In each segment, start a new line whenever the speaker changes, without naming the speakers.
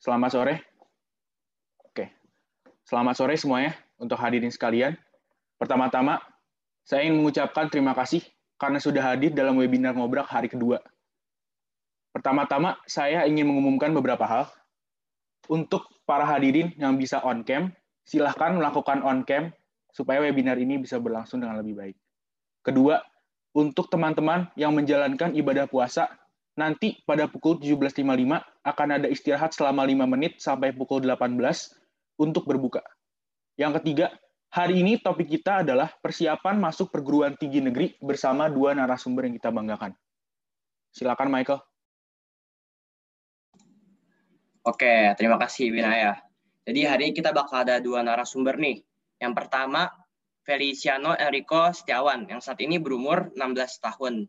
Selamat sore. Oke. Selamat sore semuanya untuk hadirin sekalian. Pertama-tama, saya ingin mengucapkan terima kasih karena sudah hadir dalam webinar Ngobrak hari kedua. Pertama-tama, saya ingin mengumumkan beberapa hal. Untuk para hadirin yang bisa on-cam, silahkan melakukan on-cam supaya webinar ini bisa berlangsung dengan lebih baik. Kedua, untuk teman-teman yang menjalankan ibadah puasa, nanti pada pukul 17.55 akan ada istirahat selama 5 menit sampai pukul 18 untuk berbuka. Yang ketiga, hari ini topik kita adalah persiapan masuk perguruan tinggi negeri bersama dua narasumber yang kita banggakan. Silakan Michael.
Oke, terima kasih Winaya. Jadi hari ini kita bakal ada dua narasumber nih. Yang pertama, Feliciano Enrico Setiawan, yang saat ini berumur 16 tahun.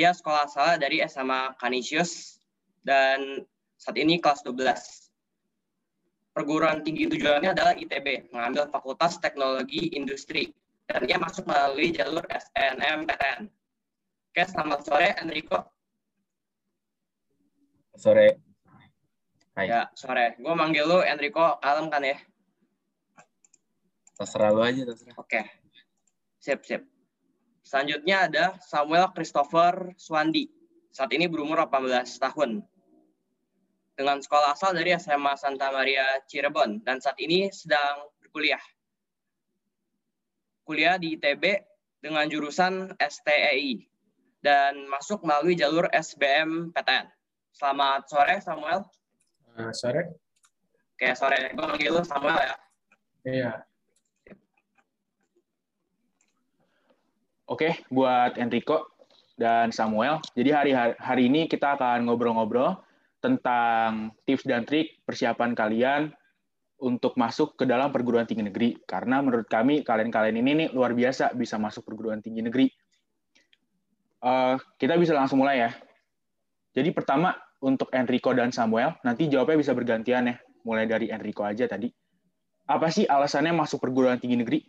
Dia sekolah asal dari SMA Canisius dan saat ini kelas 12. Perguruan tinggi tujuannya adalah ITB, mengambil Fakultas Teknologi Industri, dan ia masuk melalui jalur SNMPTN. Oke, selamat sore Enrico.
Sore. Hai.
Ya, sore. Gue manggil lu Enrico Kalem kan ya?
Terserah lu aja, terserah.
Oke. Sip, sip. Selanjutnya ada Samuel Christopher Swandi. Saat ini berumur 18 tahun dengan sekolah asal dari SMA Santa Maria Cirebon dan saat ini sedang berkuliah. Kuliah di ITB dengan jurusan STEI dan masuk melalui jalur SBM PTN. Selamat sore Samuel.
Uh, sore.
Oke, sore. Gue manggil lu Samuel ya.
Iya.
Oke, buat Enrico dan Samuel. Jadi hari hari ini kita akan ngobrol-ngobrol tentang tips dan trik persiapan kalian untuk masuk ke dalam perguruan tinggi negeri. Karena menurut kami kalian-kalian ini nih luar biasa bisa masuk perguruan tinggi negeri. Uh, kita bisa langsung mulai ya. Jadi pertama untuk Enrico dan Samuel, nanti jawabnya bisa bergantian ya. Mulai dari Enrico aja tadi. Apa sih alasannya masuk perguruan tinggi negeri?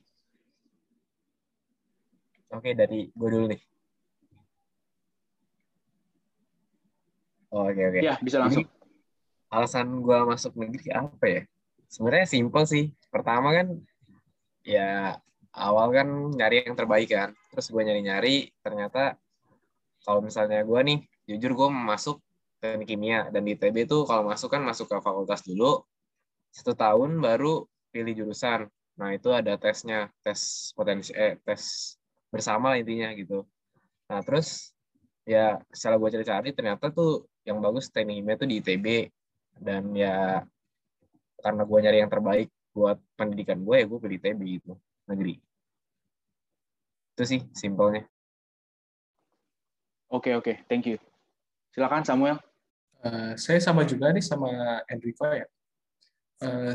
Oke, dari gue dulu nih. Oh, oke oke.
Ya, bisa langsung.
Jadi, alasan gue masuk negeri apa ya? Sebenarnya simpel sih. Pertama kan ya awal kan nyari yang terbaik kan. Terus gue nyari-nyari, ternyata kalau misalnya gue nih, jujur gue masuk teknik kimia. Dan di ITB itu kalau masuk kan masuk ke fakultas dulu, satu tahun baru pilih jurusan. Nah itu ada tesnya, tes potensi, eh, tes bersama lah intinya gitu. Nah terus ya setelah gue cari-cari ternyata tuh yang bagus teknik kimia tuh di ITB dan ya karena gue nyari yang terbaik buat pendidikan gue ya gue pilih ITB gitu. Negeri. Itu sih simpelnya.
Oke oke. Thank you. Silakan Samuel.
Uh, saya sama juga nih sama Enrico ya uh,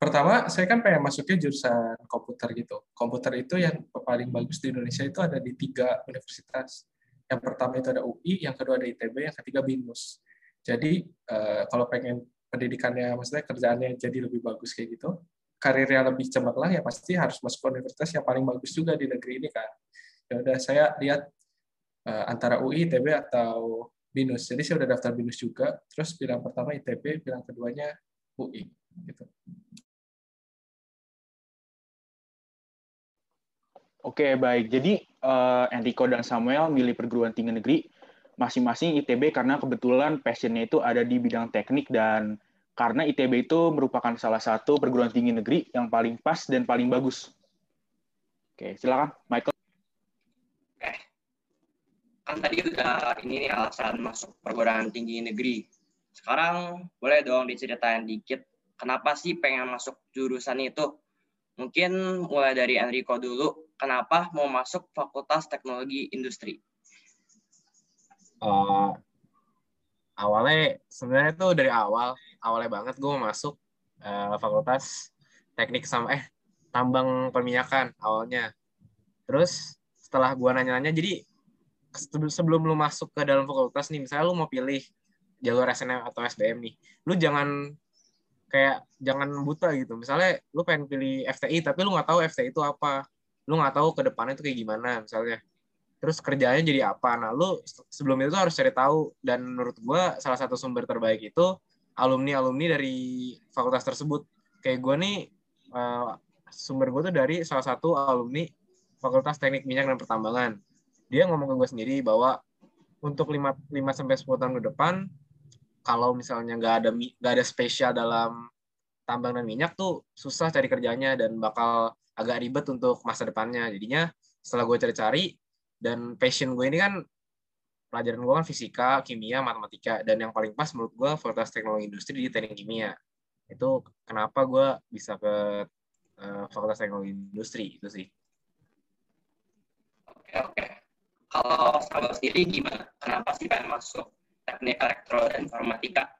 pertama saya kan pengen masuknya jurusan komputer gitu. Komputer itu yang paling bagus di Indonesia itu ada di tiga universitas. Yang pertama itu ada UI yang kedua ada ITB yang ketiga BINUS jadi uh, kalau pengen pendidikannya maksudnya kerjaannya jadi lebih bagus kayak gitu karirnya lebih cemerlang ya pasti harus masuk universitas yang paling bagus juga di negeri ini kan. Ya udah saya lihat uh, antara UI ITB atau BINUS jadi saya udah daftar BINUS juga. Terus bilang pertama ITB bilang keduanya UI gitu
Oke, baik. Jadi uh, Enrico dan Samuel milih perguruan tinggi negeri masing-masing ITB karena kebetulan passionnya itu ada di bidang teknik dan karena ITB itu merupakan salah satu perguruan tinggi negeri yang paling pas dan paling bagus. Oke, silakan Michael.
Oke. Kan tadi udah ini nih alasan masuk perguruan tinggi negeri. Sekarang boleh dong diceritain dikit kenapa sih pengen masuk jurusan itu? Mungkin mulai dari Enrico dulu, kenapa mau masuk Fakultas Teknologi Industri?
uh, awalnya sebenarnya tuh dari awal awalnya banget gue masuk uh, fakultas teknik sama eh tambang perminyakan awalnya. Terus setelah gue nanya-nanya jadi sebelum lu masuk ke dalam fakultas nih misalnya lu mau pilih jalur SNM atau SBM nih lu jangan kayak jangan buta gitu. Misalnya lu pengen pilih FTI tapi lu nggak tahu FTI itu apa lu nggak tahu ke depannya itu kayak gimana misalnya. Terus kerjanya jadi apa? Nah lu sebelum itu harus cari tahu. Dan menurut gue salah satu sumber terbaik itu alumni alumni dari fakultas tersebut. Kayak gue nih uh, sumber gue tuh dari salah satu alumni fakultas teknik minyak dan pertambangan. Dia ngomong ke gue sendiri bahwa untuk 5 5 sampai 10 tahun ke depan kalau misalnya nggak ada nggak ada spesial dalam tambang dan minyak tuh susah cari kerjanya dan bakal agak ribet untuk masa depannya jadinya setelah gue cari-cari dan passion gue ini kan pelajaran gue kan fisika, kimia, matematika dan yang paling pas menurut gue Fakultas Teknologi Industri di Teknik Kimia. Itu kenapa gue bisa ke uh, Fakultas Teknologi Industri itu sih.
Oke oke. Kalau sahabat sendiri gimana? Kenapa sih pengen masuk teknik elektro dan informatika?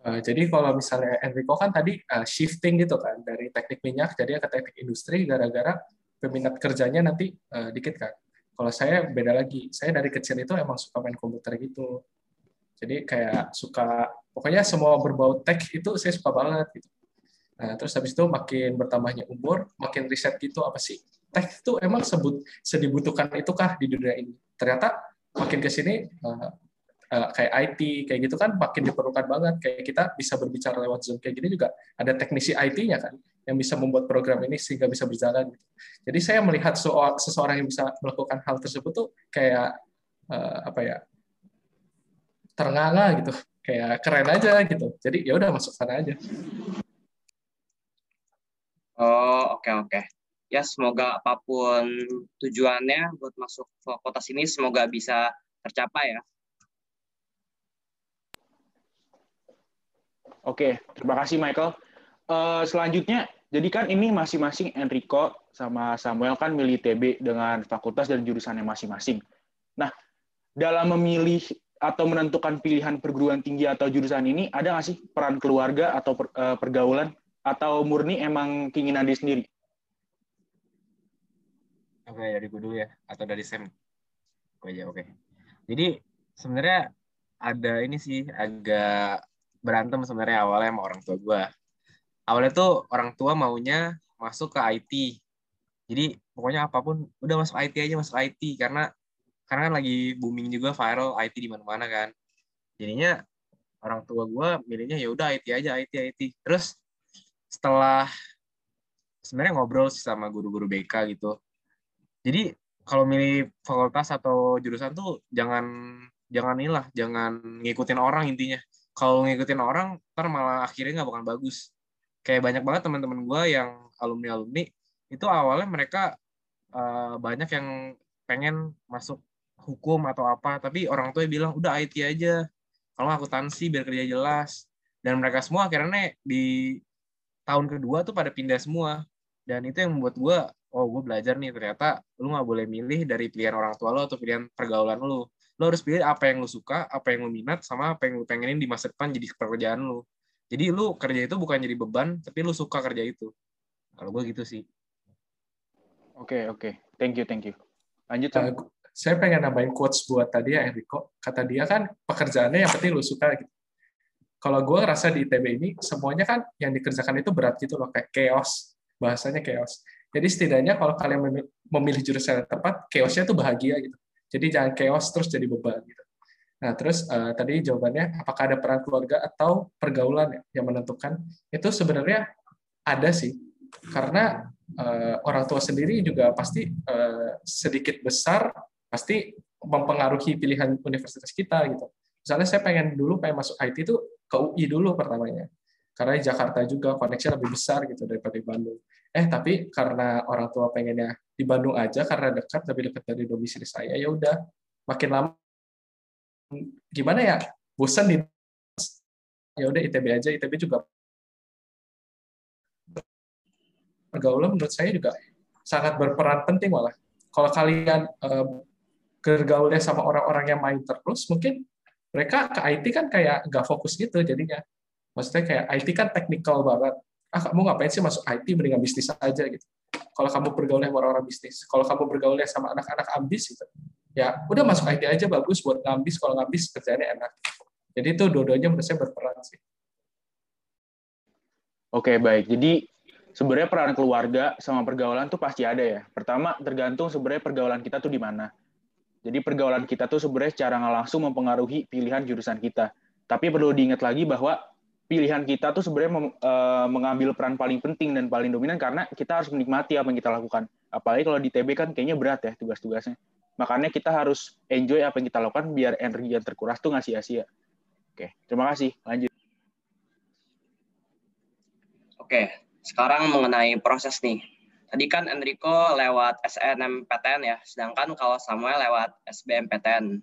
Uh, jadi kalau misalnya Enrico kan tadi uh, shifting gitu kan dari teknik minyak jadi ke teknik industri gara-gara peminat kerjanya nanti uh, dikit kan. Kalau saya beda lagi. Saya dari kecil itu emang suka main komputer gitu. Jadi kayak suka pokoknya semua berbau tech itu saya suka banget gitu. Nah, terus habis itu makin bertambahnya umur, makin riset gitu apa sih tech itu emang sebut sedibutuhkan itukah di dunia ini? Ternyata makin ke sini uh, uh, kayak IT kayak gitu kan makin diperlukan banget. Kayak kita bisa berbicara lewat Zoom kayak gini juga ada teknisi IT-nya kan yang bisa membuat program ini sehingga bisa berjalan. Gitu. Jadi saya melihat seseorang yang bisa melakukan hal tersebut tuh kayak uh, apa ya ternganga gitu, kayak keren aja gitu. Jadi ya udah masuk sana aja.
Oh oke okay, oke. Okay. Ya semoga apa pun tujuannya buat masuk fakultas ini semoga bisa tercapai ya.
Oke, terima kasih Michael. Uh, selanjutnya jadi kan ini masing-masing Enrico sama Samuel kan milih TB dengan fakultas dan jurusannya masing-masing. Nah, dalam memilih atau menentukan pilihan perguruan tinggi atau jurusan ini, ada nggak sih peran keluarga atau per, uh, pergaulan? Atau murni emang keinginan diri sendiri?
Oke, dari gue dulu ya. Atau dari Sam? Oke, ya, oke. Jadi, sebenarnya ada ini sih, agak berantem sebenarnya awalnya sama orang tua gue awalnya tuh orang tua maunya masuk ke IT jadi pokoknya apa pun udah masuk IT aja masuk IT karena karena kan lagi booming juga viral IT di mana-mana kan. Jadinya orang tua gue milihnya ya udah IT aja IT IT terus setelah sebenarnya ngobrol sih sama guru-guru BK gitu. Jadi kalau milih fakultas atau jurusan tuh jangan jangan inilah, jangan ngikutin orang intinya. Kalau ngikutin orang, ntar malah akhirnya nggak bakal bagus. Kayak banyak banget teman-teman gue yang alumni-alumni itu awalnya mereka uh, banyak yang pengen masuk hukum atau apa, tapi orang tua bilang udah IT aja, kalau akuntansi biar kerja jelas. Dan mereka semua akhirnya di tahun kedua tuh pada pindah semua. Dan itu yang membuat gue, oh gue belajar nih ternyata lu nggak boleh milih dari pilihan orang tua lo atau pilihan pergaulan lu. Lo harus pilih apa yang lu suka, apa yang lu minat, sama apa yang lu pengenin di masa depan jadi pekerjaan lu. Jadi lu kerja itu bukan jadi beban, tapi lu suka kerja itu. Kalau gue gitu sih.
Oke, okay, oke. Okay. Thank you, thank you. Lanjut,
Uh, saya pengen nambahin quotes buat tadi ya Enrico. Kata dia kan pekerjaannya yang penting lu suka gitu. Kalau gue ngerasa di ITB ini semuanya kan yang dikerjakan itu berat gitu loh kayak chaos, bahasanya chaos. Jadi setidaknya kalau kalian memilih jurusan yang tepat, chaosnya tuh bahagia gitu. Jadi jangan chaos terus jadi beban gitu. Nah, terus uh, tadi jawabannya apakah ada peran keluarga atau pergaulan yang menentukan? Itu sebenarnya ada sih. Karena uh, orang tua sendiri juga pasti uh, sedikit besar pasti mempengaruhi pilihan universitas kita gitu. Misalnya saya pengen dulu pengen masuk IT itu ke UI dulu pertamanya. Karena di Jakarta juga koneksi lebih besar gitu daripada di Bandung. Eh tapi karena orang tua pengennya di Bandung aja karena dekat lebih dekat dari domisili saya ya udah makin lama gimana ya bosan di ya udah ITB aja ITB juga pergaulan menurut saya juga sangat berperan penting malah kalau kalian uh, bergaulnya sama orang-orang yang main terus, mungkin mereka ke IT kan kayak nggak fokus gitu jadinya. Maksudnya kayak IT kan teknikal banget. Ah kamu ngapain sih masuk IT mendingan bisnis aja gitu. Kalau kamu bergaulnya sama orang-orang bisnis, kalau kamu bergaulnya sama anak-anak ambis gitu, ya udah masuk IT aja bagus buat ngambis. Kalau ngambis kerjanya enak. Jadi itu dua-duanya menurut saya berperan sih.
Oke baik. Jadi sebenarnya peran keluarga sama pergaulan tuh pasti ada ya. Pertama tergantung sebenarnya pergaulan kita tuh di mana jadi pergaulan kita tuh sebenarnya secara langsung mempengaruhi pilihan jurusan kita. Tapi perlu diingat lagi bahwa pilihan kita tuh sebenarnya eh, mengambil peran paling penting dan paling dominan karena kita harus menikmati apa yang kita lakukan. Apalagi kalau di TB kan kayaknya berat ya tugas-tugasnya. Makanya kita harus enjoy apa yang kita lakukan biar energi yang terkuras tuh nggak sia-sia. Oke, terima kasih. Lanjut.
Oke, sekarang mengenai proses nih Tadi kan Enrico lewat SNMPTN ya, sedangkan kalau Samuel lewat SBMPTN.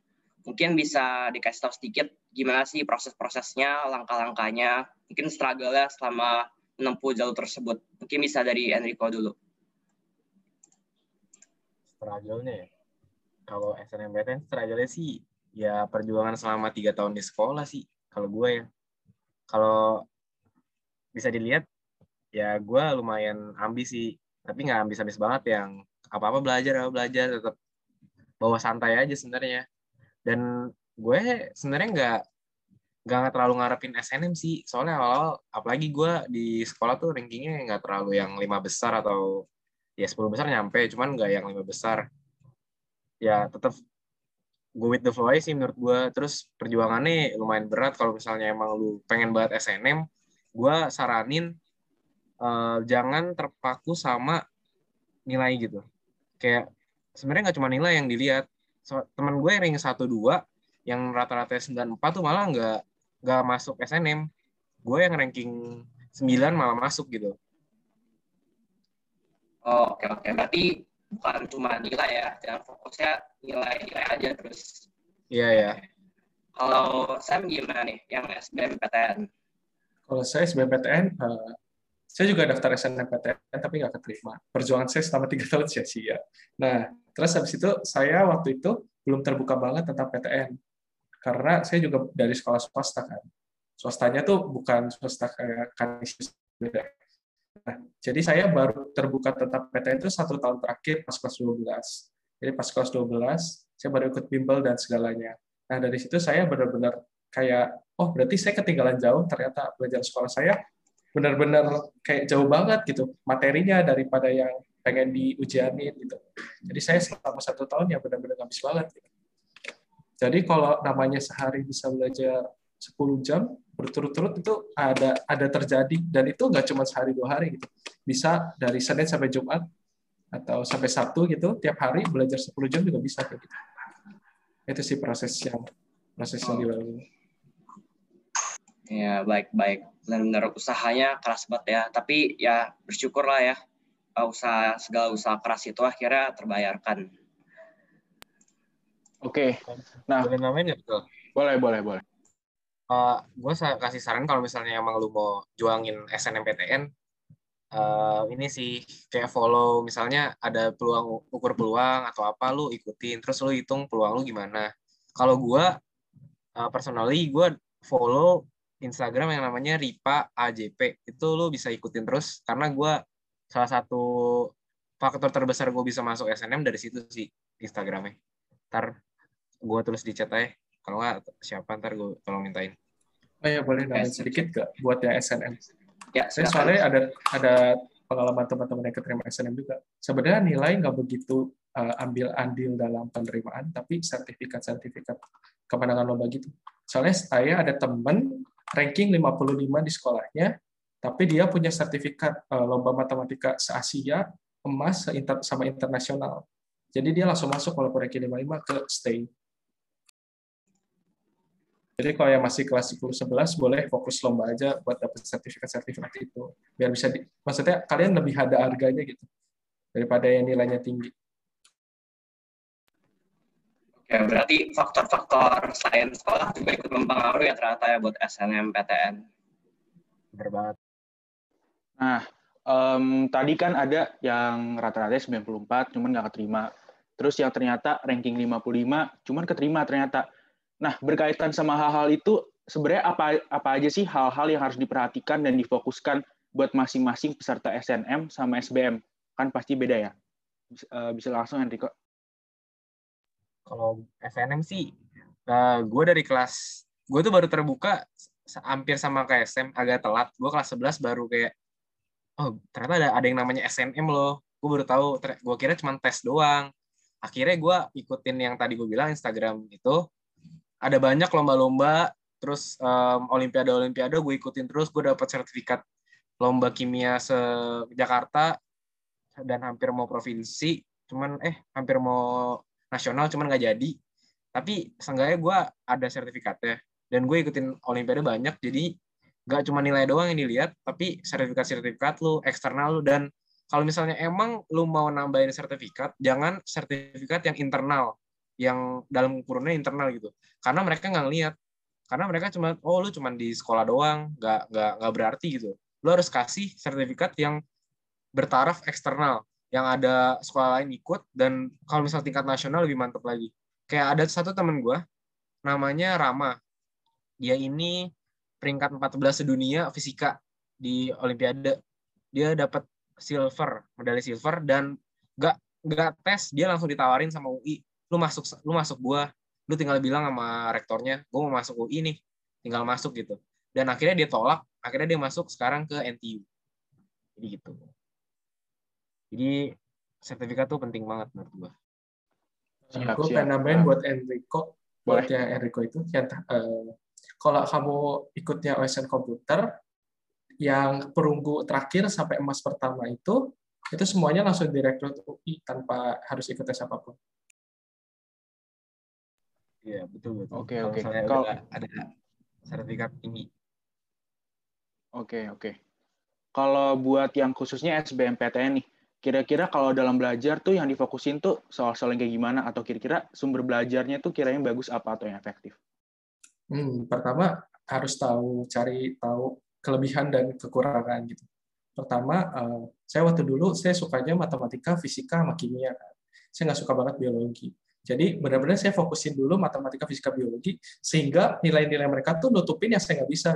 Mungkin bisa dikasih tahu sedikit gimana sih proses-prosesnya, langkah-langkahnya, mungkin struggle-nya selama menempuh jalur tersebut. Mungkin bisa dari Enrico dulu.
Struggle-nya ya? Kalau SNMPTN struggle-nya sih ya perjuangan selama tiga tahun di sekolah sih, kalau gue ya. Kalau bisa dilihat, ya gue lumayan ambis sih tapi nggak habis-habis banget yang apa-apa belajar apa belajar tetap bawa santai aja sebenarnya dan gue sebenarnya nggak nggak terlalu ngarepin SNM sih. Soalnya awal-awal apalagi gue di sekolah tuh rankingnya nggak terlalu yang lima besar atau ya sepuluh besar nyampe. Cuman nggak yang lima besar. Ya tetap gue with the flow sih menurut gue. Terus perjuangannya lumayan berat. Kalau misalnya emang lu pengen banget SNM gue saranin uh, jangan terpaku sama nilai gitu. Kayak sebenarnya nggak cuma nilai yang dilihat. So, teman gue yang ranking satu dua yang rata-rata sembilan empat tuh malah nggak nggak masuk SNM. Gue yang ranking sembilan malah masuk gitu.
Oh, oke oke. Berarti bukan cuma nilai ya, jangan fokusnya nilai-nilai aja terus.
Iya ya.
Kalau Sam gimana nih yang SBMPTN?
Kalau saya SBMPTN uh, saya juga daftar SNMPTN tapi nggak keterima. Perjuangan saya selama tiga tahun sia-sia. Nah, terus habis itu saya waktu itu belum terbuka banget tentang PTN. Karena saya juga dari sekolah swasta kan. Swastanya tuh bukan swasta kayak kanisius. Nah, jadi saya baru terbuka tentang PTN itu satu tahun terakhir pas kelas 12. Jadi pas kelas 12, saya baru ikut bimbel dan segalanya. Nah, dari situ saya benar-benar kayak, oh berarti saya ketinggalan jauh ternyata belajar sekolah saya benar-benar kayak jauh banget gitu materinya daripada yang pengen diujianin gitu. Jadi saya selama satu tahun ya benar-benar habis banget. Gitu. Jadi kalau namanya sehari bisa belajar 10 jam, berturut-turut itu ada ada terjadi dan itu nggak cuma sehari dua hari gitu bisa dari Senin sampai Jumat atau sampai Sabtu gitu tiap hari belajar 10 jam juga bisa gitu itu sih proses yang proses yang dilalui
ya baik baik benar-benar usahanya keras banget ya tapi ya bersyukurlah ya usaha segala usaha keras itu akhirnya terbayarkan
Oke. Nah,
boleh namain nggak tuh?
Boleh, boleh, boleh.
Uh, gue kasih saran kalau misalnya emang lu mau juangin SNMPTN, uh, ini sih kayak follow misalnya ada peluang ukur peluang atau apa lu ikutin, terus lu hitung peluang lu gimana. Kalau gue uh, personally gue follow Instagram yang namanya Ripa AJP itu lu bisa ikutin terus karena gue salah satu faktor terbesar gue bisa masuk SNM dari situ sih Instagramnya. Ntar gue tulis di chat aja. Kalau nggak siapa? Ntar gue tolong mintain.
Oh ya boleh nambahin sedikit gak buat yang SNM
ya
saya soalnya ada ada pengalaman teman-teman yang keterima SNM juga. Sebenarnya nilai nggak begitu uh, ambil andil dalam penerimaan tapi sertifikat-sertifikat kemenangan lomba gitu. Soalnya saya ada temen ranking 55 di sekolahnya tapi dia punya sertifikat uh, lomba matematika se-Asia emas sama internasional jadi dia langsung masuk walaupun ranking 55 ke stay jadi kalau yang masih kelas 10 11 boleh fokus lomba aja buat dapat sertifikat-sertifikat itu. Biar bisa di, maksudnya kalian lebih ada harganya gitu daripada yang nilainya tinggi.
Oke, berarti faktor-faktor selain sekolah juga ikut mempengaruhi ya ternyata ya buat SNMPTN.
Benar banget.
Nah, um, tadi kan ada yang rata-rata 94 cuman nggak keterima. Terus yang ternyata ranking 55 cuman keterima ternyata Nah, berkaitan sama hal-hal itu, sebenarnya apa apa aja sih hal-hal yang harus diperhatikan dan difokuskan buat masing-masing peserta SNM sama SBM? Kan pasti beda ya. Bisa, uh, bisa langsung Enrico.
Kalau SNM sih, uh, gue dari kelas, gue tuh baru terbuka hampir sama kayak SM, agak telat. Gue kelas 11 baru kayak, oh ternyata ada, ada yang namanya SNM loh. Gue baru tahu, gue kira cuma tes doang. Akhirnya gue ikutin yang tadi gue bilang Instagram itu, ada banyak lomba-lomba terus um, olimpiade olimpiade gue ikutin terus gue dapat sertifikat lomba kimia se Jakarta dan hampir mau provinsi cuman eh hampir mau nasional cuman nggak jadi. Tapi seenggaknya gue ada sertifikatnya dan gue ikutin olimpiade banyak jadi nggak cuma nilai doang yang dilihat tapi sertifikat-sertifikat lu eksternal lu dan kalau misalnya emang lu mau nambahin sertifikat jangan sertifikat yang internal yang dalam kurunnya internal gitu. Karena mereka nggak ngeliat karena mereka cuma oh lu cuma di sekolah doang nggak nggak nggak berarti gitu. Lu harus kasih sertifikat yang bertaraf eksternal yang ada sekolah lain ikut dan kalau misal tingkat nasional lebih mantap lagi. Kayak ada satu temen gue namanya Rama. Dia ini peringkat 14 dunia fisika di Olimpiade. Dia dapat silver medali silver dan nggak nggak tes dia langsung ditawarin sama UI lu masuk lu masuk gua. Lu tinggal bilang sama rektornya gua mau masuk UI nih tinggal masuk gitu. Dan akhirnya dia tolak akhirnya dia masuk sekarang ke NTU jadi gitu jadi sertifikat tuh penting banget menurut gua
siap, gue pengen nambahin buat Enrico buat yang Enrico itu yang uh, kalau kamu ikutnya OSN komputer yang perunggu terakhir sampai emas pertama itu itu semuanya langsung direkrut UI tanpa harus ikut tes apa pun.
Iya betul betul.
Oke oke.
Kalau ada sertifikat tinggi.
Oke oke. Kalau buat yang khususnya SBMPTN nih, kira-kira kalau dalam belajar tuh yang difokusin tuh soal-soal yang kayak gimana atau kira-kira sumber belajarnya tuh kira-kira bagus apa atau yang efektif?
Hmm, pertama harus tahu cari tahu kelebihan dan kekurangan gitu. Pertama, uh, saya waktu dulu saya sukanya matematika, fisika, sama kimia. Saya nggak suka banget biologi. Jadi benar-benar saya fokusin dulu matematika, fisika, biologi, sehingga nilai-nilai mereka tuh nutupin yang saya nggak bisa.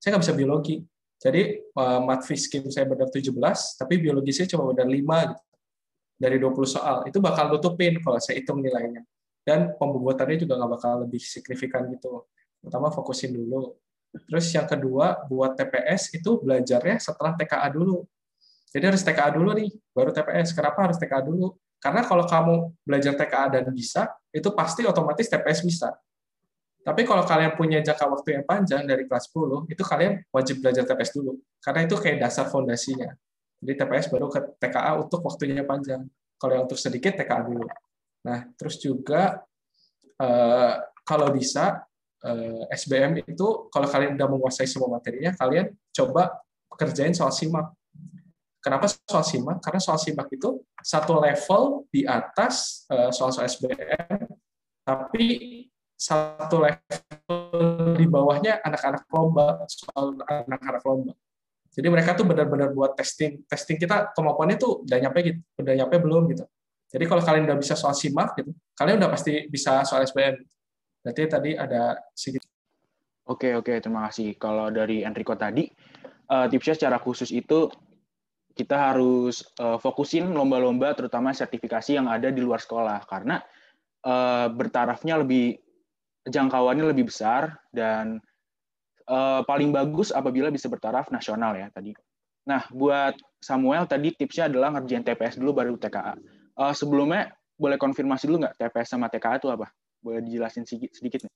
Saya nggak bisa biologi. Jadi uh, mat fiskim saya benar 17, tapi biologi saya cuma benar 5 gitu. Dari 20 soal. Itu bakal nutupin kalau saya hitung nilainya. Dan pembuatannya juga nggak bakal lebih signifikan gitu. Pertama fokusin dulu. Terus yang kedua, buat TPS itu belajarnya setelah TKA dulu. Jadi harus TKA dulu nih, baru TPS. Kenapa harus TKA dulu? Karena kalau kamu belajar TKA dan bisa, itu pasti otomatis TPS bisa. Tapi kalau kalian punya jangka waktu yang panjang dari kelas 10, itu kalian wajib belajar TPS dulu. Karena itu kayak dasar fondasinya. Jadi TPS baru ke TKA untuk waktunya panjang. Kalau yang untuk sedikit, TKA dulu. Nah, terus juga eh, kalau bisa eh, SBM itu kalau kalian udah menguasai semua materinya, kalian coba kerjain soal simak. Kenapa soal simak? Karena soal simak itu satu level di atas eh, soal-soal SBM, tapi satu level di bawahnya anak-anak lomba, soal anak-anak lomba. Jadi mereka tuh benar-benar buat testing, testing kita kemampuannya tuh udah nyampe gitu, udah nyampe belum gitu. Jadi kalau kalian udah bisa soal simak gitu, kalian udah pasti bisa soal SBM. Berarti tadi ada sedikit.
Oke oke terima kasih. Kalau dari Enrico tadi uh, tipsnya secara khusus itu kita harus uh, fokusin lomba-lomba terutama sertifikasi yang ada di luar sekolah karena uh, bertarafnya lebih jangkauannya lebih besar dan uh, paling bagus apabila bisa bertaraf nasional ya tadi. Nah, buat Samuel tadi tipsnya adalah ngerjain TPS dulu baru TKA. Uh, eh, sebelumnya boleh konfirmasi dulu nggak TPS sama TKA itu apa? Boleh dijelasin sedikit, nih?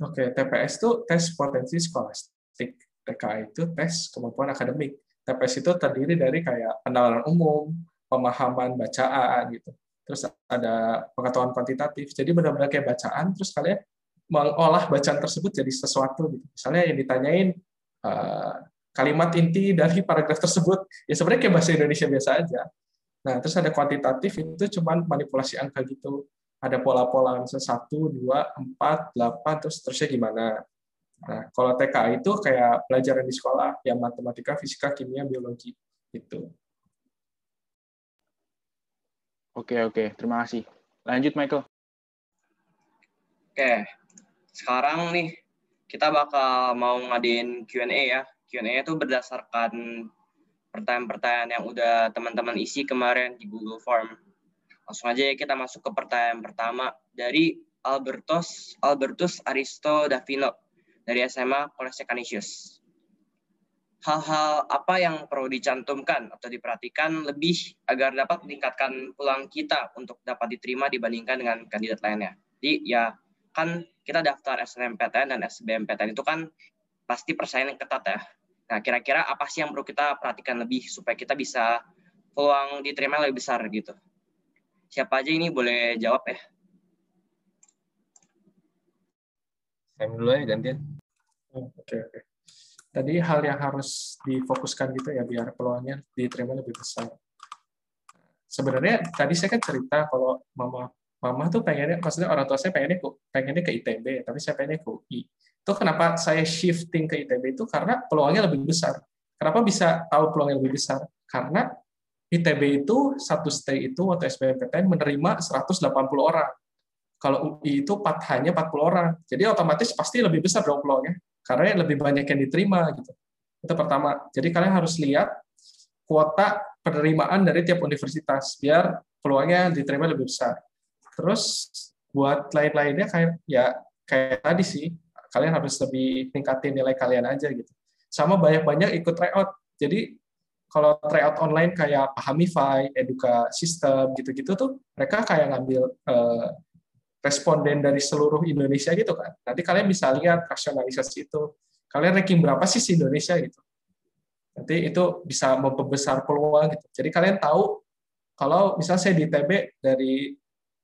Oke, TPS itu tes potensi skolastik. TKA itu tes kemampuan akademik. TPS itu terdiri dari kayak penalaran umum, pemahaman bacaan gitu. Terus ada pengetahuan kuantitatif. Jadi benar-benar kayak bacaan, terus kalian mengolah bacaan tersebut jadi sesuatu gitu. Misalnya yang ditanyain uh, kalimat inti dari paragraf tersebut, ya sebenarnya kayak bahasa Indonesia biasa aja. Nah, terus ada kuantitatif itu cuma manipulasi angka gitu. Ada pola-pola misalnya satu, dua, empat, delapan, terus terusnya gimana. Nah, kalau TK itu kayak pelajaran di sekolah, yang matematika, fisika, kimia, biologi gitu.
Oke, oke. Terima kasih. Lanjut, Michael.
Oke, sekarang nih kita bakal mau ngadain Q&A ya. Q&A itu berdasarkan pertanyaan-pertanyaan yang udah teman-teman isi kemarin di Google Form. Langsung aja ya kita masuk ke pertanyaan pertama dari Albertus Albertus Aristo Davino dari SMA Kolese Canisius. Hal-hal apa yang perlu dicantumkan atau diperhatikan lebih agar dapat meningkatkan peluang kita untuk dapat diterima dibandingkan dengan kandidat lainnya. Jadi ya kan kita daftar SNMPTN dan SBMPTN itu kan pasti persaingan ketat ya. Nah, kira-kira apa sih yang perlu kita perhatikan lebih supaya kita bisa peluang diterima lebih besar gitu? Siapa aja ini boleh jawab ya?
Saya dulu ya gantian.
Oh, oke, okay, oke. Okay. Tadi hal yang harus difokuskan gitu ya biar peluangnya diterima lebih besar. Sebenarnya tadi saya kan cerita kalau mama mama tuh pengennya, maksudnya orang tua saya pengennya pengennya ke ITB, tapi saya pengennya ke UI. Itu kenapa saya shifting ke ITB itu karena peluangnya lebih besar. Kenapa bisa tahu peluangnya lebih besar? Karena ITB itu satu stay itu waktu SBMPTN menerima 180 orang. Kalau UI itu hanya 40 orang. Jadi otomatis pasti lebih besar dong peluangnya. Karena lebih banyak yang diterima gitu. Itu pertama. Jadi kalian harus lihat kuota penerimaan dari tiap universitas biar peluangnya diterima lebih besar. Terus buat lain-lainnya kayak ya kayak tadi sih kalian harus lebih tingkatin nilai kalian aja gitu. Sama banyak-banyak ikut tryout. Jadi kalau tryout online kayak Pahamify, Eduka System gitu-gitu tuh mereka kayak ngambil eh, responden dari seluruh Indonesia gitu kan. Nanti kalian bisa lihat rasionalisasi itu. Kalian ranking berapa sih di Indonesia gitu. Nanti itu bisa memperbesar peluang gitu. Jadi kalian tahu kalau misalnya saya di TB dari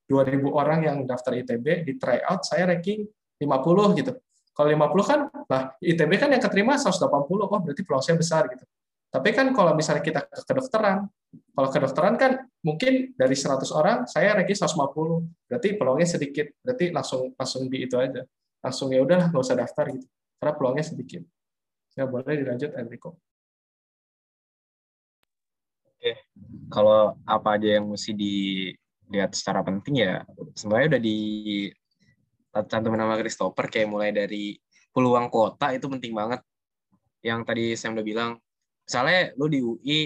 2000 orang yang daftar ITB di tryout saya ranking 50 gitu. Kalau 50 kan lah ITB kan yang keterima 180, oh berarti peluangnya besar gitu. Tapi kan kalau misalnya kita ke kedokteran, kalau kedokteran kan mungkin dari 100 orang saya ranking 150, berarti peluangnya sedikit, berarti langsung langsung di itu aja. Langsung ya udahlah nggak usah daftar gitu. Karena peluangnya sedikit. Ya boleh dilanjut Enrico.
Oke, kalau apa aja yang mesti di lihat secara penting ya sebenarnya udah di cantumin nama Christopher kayak mulai dari peluang kota itu penting banget. Yang tadi saya udah bilang misalnya lu di UI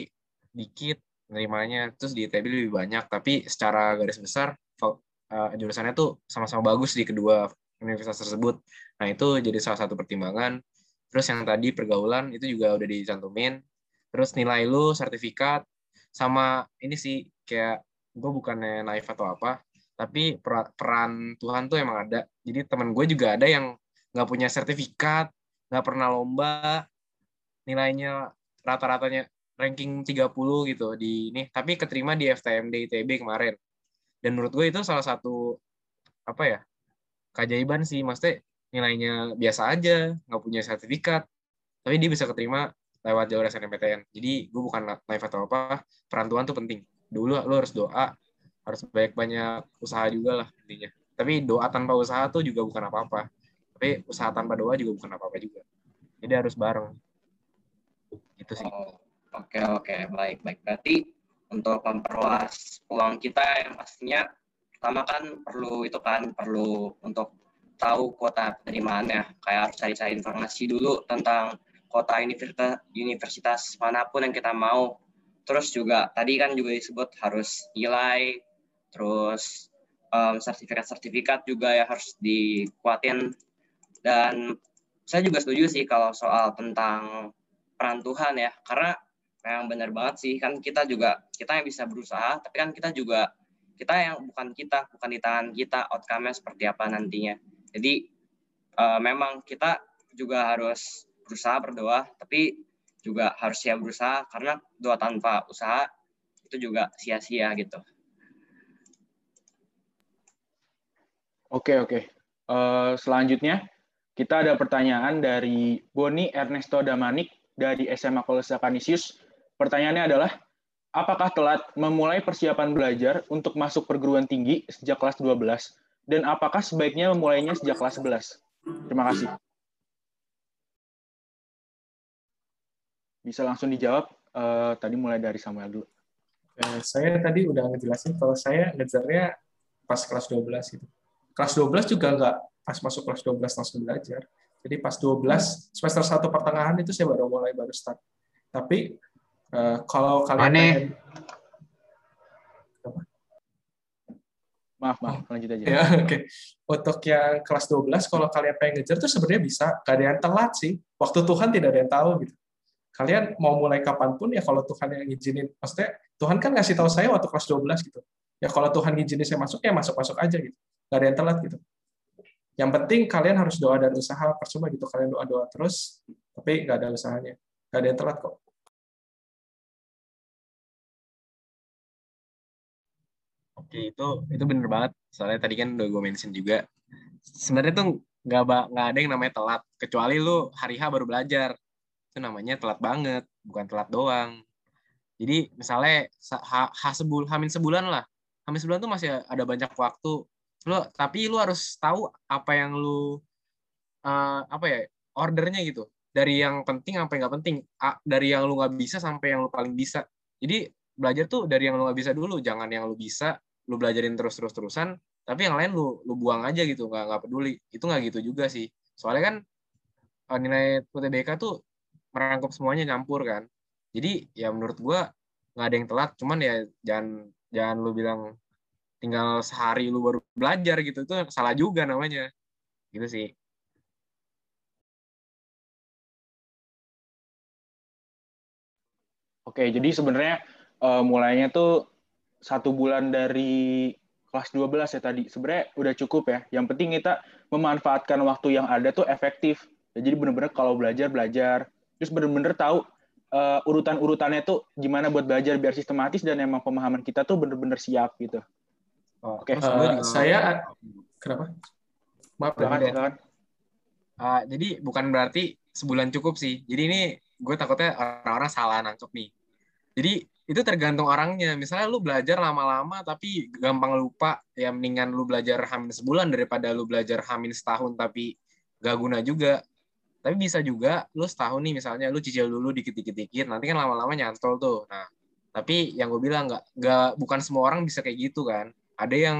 dikit nerimanya terus di ITB lebih banyak tapi secara garis besar uh, jurusannya tuh sama-sama bagus di kedua universitas tersebut. Nah itu jadi salah satu pertimbangan. Terus yang tadi pergaulan itu juga udah dicantumin. Terus nilai lu sertifikat sama ini sih kayak gue bukannya naif atau apa tapi peran Tuhan tuh emang ada. Jadi teman gue juga ada yang nggak punya sertifikat nggak pernah lomba nilainya rata-ratanya ranking 30 gitu di ini tapi keterima di FTMD ITB kemarin. Dan menurut gue itu salah satu apa ya keajaiban sih. Maksudnya nilainya biasa aja nggak punya sertifikat tapi dia bisa keterima lewat jalur SNMPTN jadi gue bukan live atau apa peran Tuhan tuh penting dulu lo harus doa harus banyak-banyak usaha juga lah intinya. Tapi doa tanpa usaha tuh juga bukan apa-apa. Tapi usaha tanpa doa juga bukan apa-apa juga. Jadi harus bareng. Itu sih.
Oh. Oke oke. Baik baik. Berarti untuk memperluas peluang kita yang pastinya pertama kan perlu itu kan perlu untuk tahu kuota penerimaannya kayak harus cari-cari informasi dulu tentang kota universitas universitas mana pun yang kita mau terus juga tadi kan juga disebut harus nilai terus um, sertifikat-sertifikat juga ya harus dikuatin. Dan saya juga setuju sih kalau soal tentang peran Tuhan ya karena memang benar banget sih kan kita juga kita yang bisa berusaha tapi kan kita juga kita yang bukan kita bukan di tangan kita outcome-nya seperti apa nantinya. Jadi uh, memang kita juga harus berusaha berdoa tapi juga harus siap berusaha karena doa tanpa usaha itu juga sia-sia gitu
oke oke uh, selanjutnya kita ada pertanyaan dari Boni Ernesto Damanik dari SMA Kolesa Kanisius Pertanyaannya adalah, apakah telat memulai persiapan belajar untuk masuk perguruan tinggi sejak kelas 12? Dan apakah sebaiknya memulainya sejak kelas 11? Terima kasih. Bisa langsung dijawab. Uh, tadi mulai dari Samuel dulu.
Eh, saya tadi udah ngejelasin kalau saya ngejarnya pas kelas 12 gitu. Kelas 12 juga nggak pas masuk kelas 12 langsung belajar. Jadi pas 12 semester 1 pertengahan itu saya baru mulai baru start. Tapi Uh, kalau kalian
Aneh. pengen
Maaf, maaf, lanjut aja.
Ya, oke. Okay. Untuk yang kelas 12, kalau kalian pengen ngejar tuh sebenarnya bisa. Gak ada yang telat sih. Waktu Tuhan tidak ada yang tahu gitu. Kalian mau mulai kapan pun ya kalau Tuhan yang ngizinin. Maksudnya Tuhan kan ngasih tahu saya waktu kelas 12 gitu. Ya kalau Tuhan ngizinin saya masuk, ya masuk-masuk aja gitu. Gak ada yang telat gitu. Yang penting kalian harus doa dan usaha. Percuma gitu kalian doa-doa terus, tapi nggak ada usahanya. Gak ada yang telat kok.
Oke itu itu bener banget. Soalnya tadi kan udah gue mention juga. Sebenarnya tuh nggak nggak ada yang namanya telat. Kecuali lu hari H baru belajar. Itu namanya telat banget, bukan telat doang. Jadi misalnya H, H sebul, hamin sebulan lah. Hamin sebulan tuh masih ada banyak waktu. Lu tapi lu harus tahu apa yang lu uh, apa ya ordernya gitu. Dari yang penting sampai nggak penting. Dari yang lu nggak bisa sampai yang lu paling bisa. Jadi belajar tuh dari yang lu nggak bisa dulu, jangan yang lu bisa lu belajarin terus terus terusan tapi yang lain lu lu buang aja gitu nggak nggak peduli itu nggak gitu juga sih soalnya kan eh, nilai UTBK tuh merangkup semuanya nyampur kan jadi ya menurut gua nggak ada yang telat cuman ya jangan jangan lu bilang tinggal sehari lu baru belajar gitu itu salah juga namanya gitu sih
Oke, jadi sebenarnya uh, mulainya tuh satu bulan dari kelas 12 ya tadi. Sebenarnya udah cukup ya. Yang penting kita memanfaatkan waktu yang ada tuh efektif. Jadi bener-bener kalau belajar, belajar. Terus bener-bener tahu uh, urutan-urutannya tuh gimana buat belajar biar sistematis dan emang pemahaman kita tuh bener-bener siap gitu.
Oh, Oke, okay. uh, saya kenapa?
Maaf, silakan, silakan.
Uh, jadi bukan berarti sebulan cukup sih. Jadi ini gue takutnya orang-orang salah nangkep nih. Jadi itu tergantung orangnya. Misalnya lu belajar lama-lama tapi gampang lupa, ya mendingan lu belajar hamin sebulan daripada lu belajar hamin setahun tapi gak guna juga. Tapi bisa juga lu setahun nih misalnya lu cicil dulu dikit-dikit-dikit, nanti kan lama-lama nyantol tuh. Nah, tapi yang gue bilang nggak nggak bukan semua orang bisa kayak gitu kan. Ada yang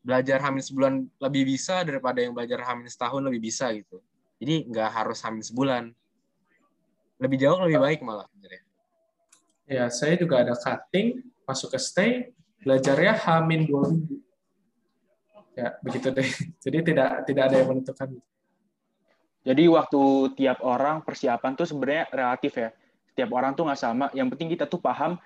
belajar hamin sebulan lebih bisa daripada yang belajar hamin setahun lebih bisa gitu. Jadi nggak harus hamin sebulan. Lebih jauh lebih baik malah.
Ya, saya juga ada cutting, masuk ke stay, belajarnya hamin dua minggu. Ya, begitu deh. Jadi tidak tidak ada yang menentukan.
Jadi waktu tiap orang persiapan tuh sebenarnya relatif ya. Setiap orang tuh nggak sama. Yang penting kita tuh paham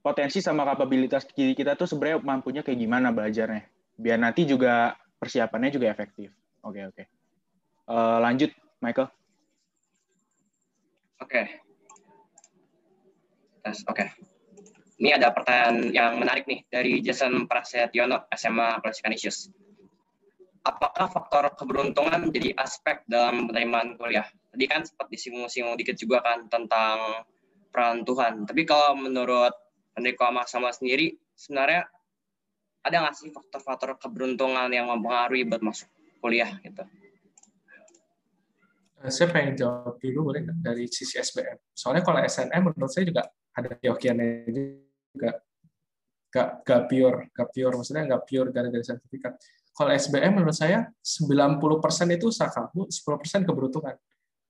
potensi sama kapabilitas diri kita tuh sebenarnya mampunya kayak gimana belajarnya. Biar nanti juga persiapannya juga efektif. Oke, oke. Uh, lanjut, Michael.
Oke. Tes, oke. Ini ada pertanyaan yang menarik nih dari Jason Prasetyono, SMA Issues. Apakah faktor keberuntungan menjadi aspek dalam penerimaan kuliah? Tadi kan sempat disinggung-singgung dikit juga kan tentang peran Tuhan. Tapi kalau menurut Enrico sama sendiri, sebenarnya ada nggak sih faktor-faktor keberuntungan yang mempengaruhi buat masuk kuliah gitu?
Eh, saya pengen jawab dulu boleh dari sisi SBM. Soalnya kalau SNM menurut saya juga ada yokiannya juga gak, gak pure, gak pure, maksudnya gak pure gara-gara sertifikat. Kalau SBM menurut saya 90% itu usaha kamu, 10% keberuntungan.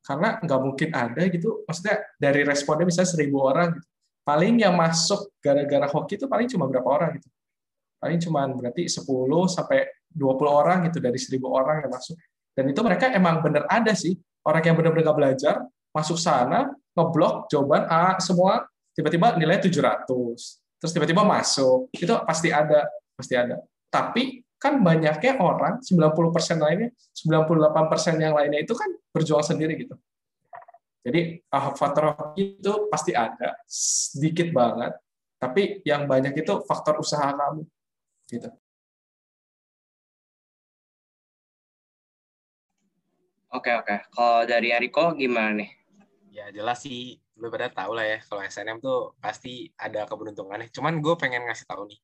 Karena nggak mungkin ada gitu, maksudnya dari responnya bisa seribu orang gitu. Paling yang masuk gara-gara hoki itu paling cuma berapa orang gitu. Paling cuma berarti 10 sampai 20 orang gitu dari seribu orang yang masuk. Dan itu mereka emang bener ada sih, orang yang benar-benar nggak belajar, masuk sana, ngeblok jawaban A semua tiba-tiba nilai 700 terus tiba-tiba masuk itu pasti ada pasti ada tapi kan banyaknya orang 90% lainnya 98% yang lainnya itu kan berjuang sendiri gitu jadi ah, faktor itu pasti ada sedikit banget tapi yang banyak itu faktor usaha kamu gitu
Oke oke. Kalau dari Eriko gimana nih?
Ya jelas sih lu pada tahu lah ya kalau SNM tuh pasti ada keberuntungannya. Cuman gue pengen ngasih tahu nih,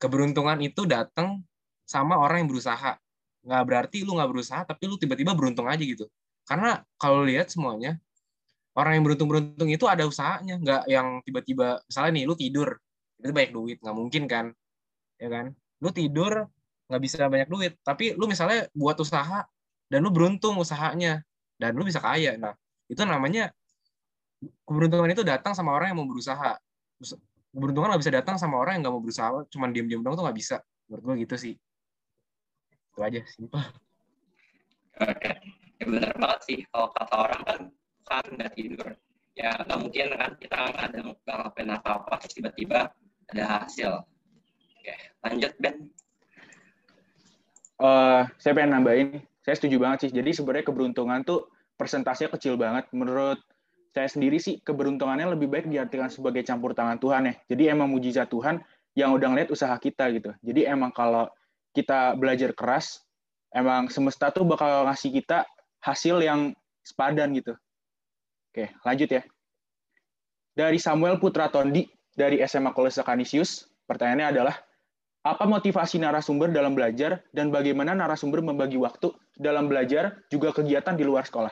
keberuntungan itu datang sama orang yang berusaha. Nggak berarti lu nggak berusaha, tapi lu tiba-tiba beruntung aja gitu. Karena kalau lihat semuanya, orang yang beruntung-beruntung itu ada usahanya, nggak yang tiba-tiba, misalnya nih, lu tidur, itu banyak duit, nggak mungkin kan, ya kan? Lu tidur nggak bisa banyak duit, tapi lu misalnya buat usaha dan lu beruntung usahanya dan lu bisa kaya. Nah, itu namanya keberuntungan itu datang sama orang yang mau berusaha keberuntungan nggak bisa datang sama orang yang nggak mau berusaha cuman diam-diam dong tuh nggak bisa menurut gue gitu sih itu aja simpel.
Oke. Ya benar banget sih kalau kata orang kan kan nggak tidur. Ya nggak mungkin kan kita nggak ada nggak ngapain apa apa tiba-tiba ada hasil. Oke lanjut Ben.
Uh, saya pengen nambahin saya setuju banget sih. Jadi sebenarnya keberuntungan tuh persentasenya kecil banget. Menurut saya sendiri sih keberuntungannya lebih baik diartikan sebagai campur tangan Tuhan ya. Jadi emang mujizat Tuhan yang udah ngeliat usaha kita gitu. Jadi emang kalau kita belajar keras, emang semesta tuh bakal ngasih kita hasil yang sepadan gitu. Oke, lanjut ya. Dari Samuel Putra Tondi dari SMA Kolese Canisius, pertanyaannya adalah apa motivasi narasumber dalam belajar dan bagaimana narasumber membagi waktu dalam belajar juga kegiatan di luar sekolah?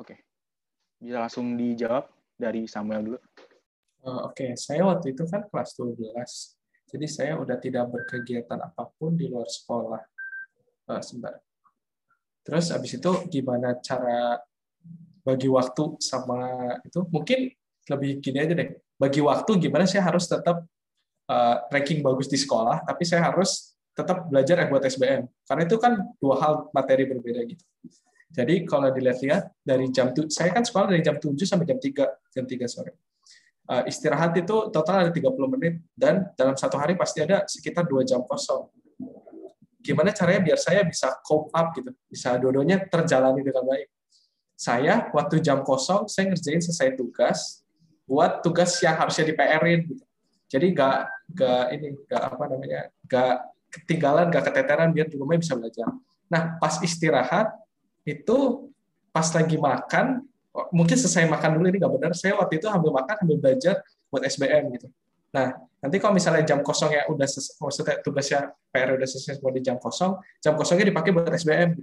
Oke. Bisa langsung dijawab dari Samuel dulu.
Uh, Oke, okay. saya waktu itu kan kelas 12. Jadi saya udah tidak berkegiatan apa pun di luar sekolah. Uh, sebentar. Terus habis itu gimana cara bagi waktu sama itu? Mungkin lebih gini aja deh. Bagi waktu gimana saya harus tetap uh, ranking bagus di sekolah, tapi saya harus tetap belajar buat SBM. Karena itu kan dua hal materi berbeda gitu. Jadi kalau dilihat-lihat dari jam tu, saya kan sekolah dari jam 7 sampai jam 3, jam 3 sore. Uh, istirahat itu total ada 30 menit dan dalam satu hari pasti ada sekitar dua jam kosong. Gimana caranya biar saya bisa cope up gitu, bisa dua-duanya terjalani dengan baik. Saya waktu jam kosong saya ngerjain selesai tugas buat tugas yang harusnya di PR-in gitu. Jadi nggak nggak ini nggak apa namanya nggak ketinggalan nggak keteteran biar di rumah bisa belajar. Nah pas istirahat itu pas lagi makan, mungkin selesai makan dulu ini nggak benar, saya waktu itu ambil makan, ambil belajar buat SBM gitu. Nah, nanti kalau misalnya jam kosong ya udah maksudnya tugasnya PR udah selesai semua di jam kosong, jam kosongnya dipakai buat SBM.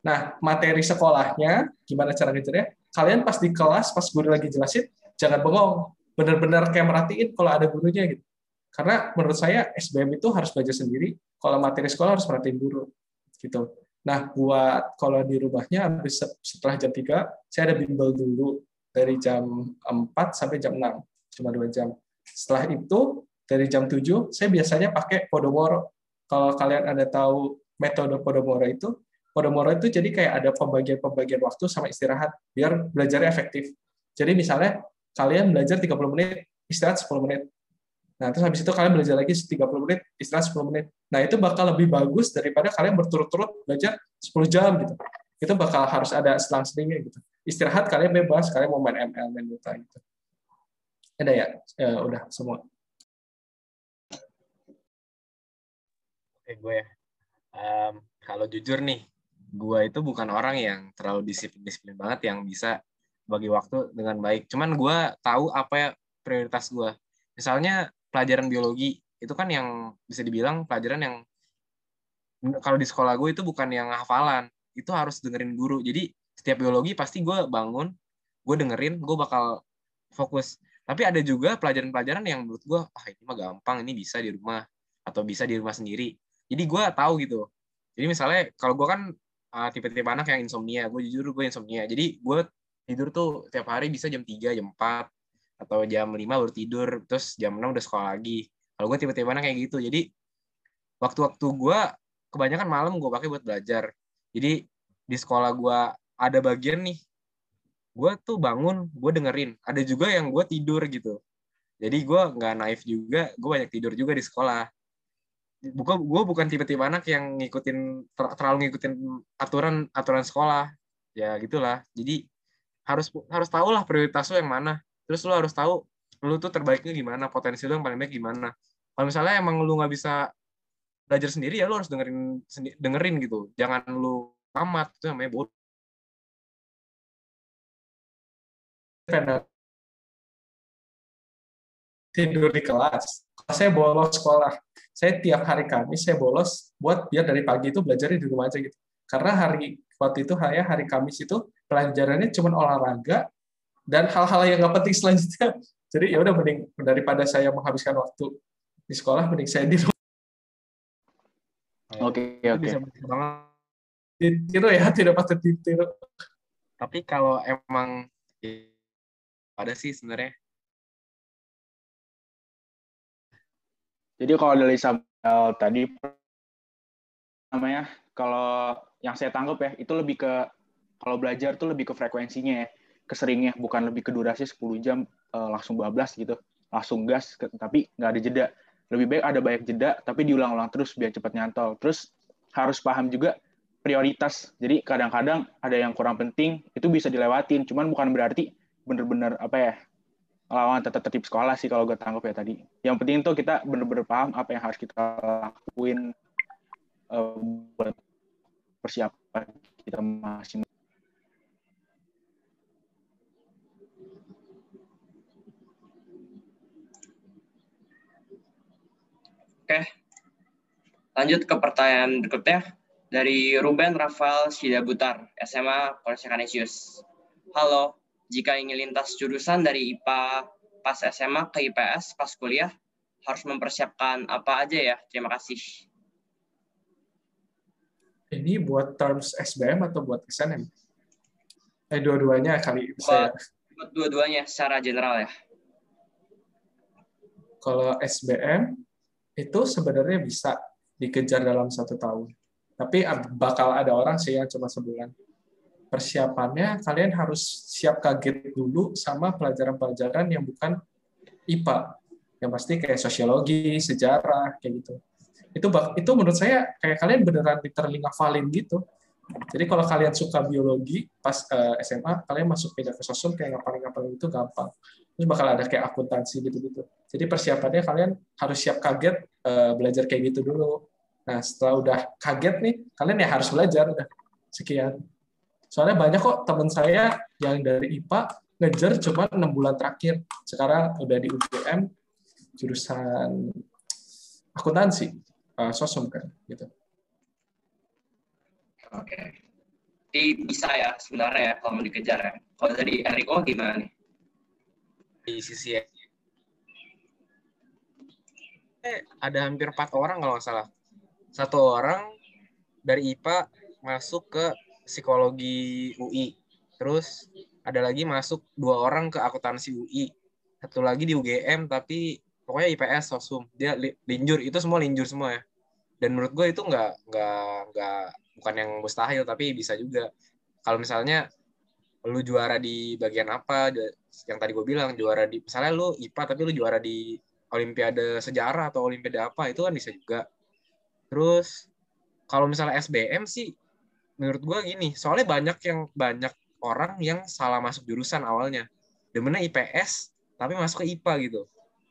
Nah, materi sekolahnya, gimana cara ngejarnya? Kalian pas di kelas, pas guru lagi jelasin, jangan bengong. Benar-benar kayak merhatiin kalau ada gurunya gitu. Karena menurut saya SBM itu harus belajar sendiri, kalau materi sekolah harus merhatiin guru. gitu. Nah, buat kalau di rumahnya habis setelah jam 3, saya ada bimbel dulu dari jam 4 sampai jam 6, cuma dua jam. Setelah itu, dari jam 7, saya biasanya pakai Podomoro. Kalau kalian ada tahu metode Podomoro itu, Podomoro itu jadi kayak ada pembagian-pembagian waktu sama istirahat, biar belajarnya efektif. Jadi misalnya, kalian belajar 30 menit, istirahat 10 menit. Nah, terus habis itu kalian belajar lagi 30 menit, istirahat 10 menit. Nah, itu bakal lebih bagus daripada kalian berturut-turut belajar 10 jam gitu. Itu bakal harus ada selang-selingnya gitu. Istirahat kalian bebas, kalian mau main ML, main Dota gitu. Ada ya? ya udah semua.
Oke, gue ya. Um, kalau jujur nih, gue itu bukan orang yang terlalu disiplin-disiplin banget yang bisa bagi waktu dengan baik. Cuman gue tahu apa ya prioritas gue. Misalnya pelajaran biologi itu kan yang bisa dibilang pelajaran yang kalau di sekolah gue itu bukan yang hafalan itu harus dengerin guru. Jadi setiap biologi pasti gue bangun gue dengerin gue bakal fokus. Tapi ada juga pelajaran-pelajaran yang menurut gue ah ini mah gampang ini bisa di rumah atau bisa di rumah sendiri. Jadi gue tahu gitu. Jadi misalnya kalau gue kan uh, tipe-tipe anak yang insomnia gue jujur gue insomnia. Jadi gue tidur tuh tiap hari bisa jam 3, jam 4 atau jam 5 baru tidur terus jam 6 udah sekolah lagi. Kalau gue tiba-tiba kayak gitu. Jadi waktu-waktu gue kebanyakan malam gue pakai buat belajar. Jadi di sekolah gue ada bagian nih gue tuh bangun gue dengerin. Ada juga yang gue tidur gitu. Jadi gue nggak naif juga gue banyak tidur juga di sekolah. Bukan gue bukan tipe-tipe anak yang ngikutin terlalu ngikutin aturan aturan sekolah. Ya gitulah. Jadi harus harus tahu lah prioritas lo yang mana terus lu harus tahu lu tuh terbaiknya gimana potensi lu yang paling baik gimana. Kalau misalnya emang lu nggak bisa belajar sendiri ya lu harus dengerin dengerin gitu. Jangan lu amat itu namanya bodoh.
Tidur di kelas saya bolos sekolah. Saya tiap hari Kamis saya bolos buat biar dari pagi itu belajar di rumah aja gitu. Karena hari waktu itu hari hari Kamis itu pelajarannya cuma olahraga dan hal-hal yang nggak penting selanjutnya. Jadi ya udah mending daripada saya menghabiskan waktu di sekolah, mending saya di rumah.
Oke, oke. Bisa
Ditiru ya, tidak patut ditiru.
Tapi kalau emang ada sih sebenarnya.
Jadi kalau dari Samuel tadi namanya kalau yang saya tangkap ya itu lebih ke kalau belajar tuh lebih ke frekuensinya ya keseringnya bukan lebih ke durasi 10 jam uh, langsung bablas gitu. Langsung gas ke, tapi nggak ada jeda. Lebih baik ada banyak jeda tapi diulang-ulang terus biar cepat nyantol. Terus harus paham juga prioritas. Jadi kadang-kadang ada yang kurang penting itu bisa dilewatin. Cuman bukan berarti bener-bener apa ya lawan tetap tertib sekolah sih kalau gue tangkap ya tadi. Yang penting tuh kita bener-bener paham apa yang harus kita lakuin uh, buat persiapan kita masing
Oke, lanjut ke pertanyaan berikutnya dari Ruben Rafael Sidabutar, SMA Polres Kanisius. Halo, jika ingin lintas jurusan dari IPA pas SMA ke IPS pas kuliah, harus mempersiapkan apa aja ya? Terima kasih.
Ini buat terms SBM atau buat SNM? Eh, dua-duanya kali bisa.
Buat, buat dua-duanya secara general ya.
Kalau SBM, itu sebenarnya bisa dikejar dalam satu tahun. Tapi bakal ada orang sih yang cuma sebulan. Persiapannya kalian harus siap kaget dulu sama pelajaran-pelajaran yang bukan IPA. Yang pasti kayak sosiologi, sejarah, kayak gitu. Itu itu menurut saya kayak kalian beneran literally ngafalin gitu. Jadi kalau kalian suka biologi pas uh, eh, SMA, kalian masuk pindah ke sosum kayak ngapalin-ngapalin itu gampang. Terus bakal ada kayak akuntansi gitu-gitu. Jadi persiapannya kalian harus siap kaget uh, belajar kayak gitu dulu. Nah setelah udah kaget nih, kalian ya harus belajar udah sekian. Soalnya banyak kok teman saya yang dari IPA ngejar cuma enam bulan terakhir. Sekarang udah di UGM jurusan akuntansi, uh, sosum kan gitu.
Oke. Jadi bisa ya sebenarnya ya kalau mau dikejar ya. Kalau dari Enrico gimana nih?
Di sisi ya. Eh, ada hampir empat orang kalau nggak salah. Satu orang dari IPA masuk ke psikologi UI. Terus ada lagi masuk dua orang ke akuntansi UI. Satu lagi di UGM tapi pokoknya IPS sosum. Dia linjur itu semua linjur semua ya. Dan menurut gue itu nggak nggak nggak bukan yang mustahil tapi bisa juga. Kalau misalnya lu juara di bagian apa yang tadi gue bilang juara di misalnya lu IPA tapi lu juara di olimpiade sejarah atau olimpiade apa itu kan bisa juga. Terus kalau misalnya SBM sih menurut gue gini soalnya banyak yang banyak orang yang salah masuk jurusan awalnya. Demennya IPS tapi masuk ke IPA gitu.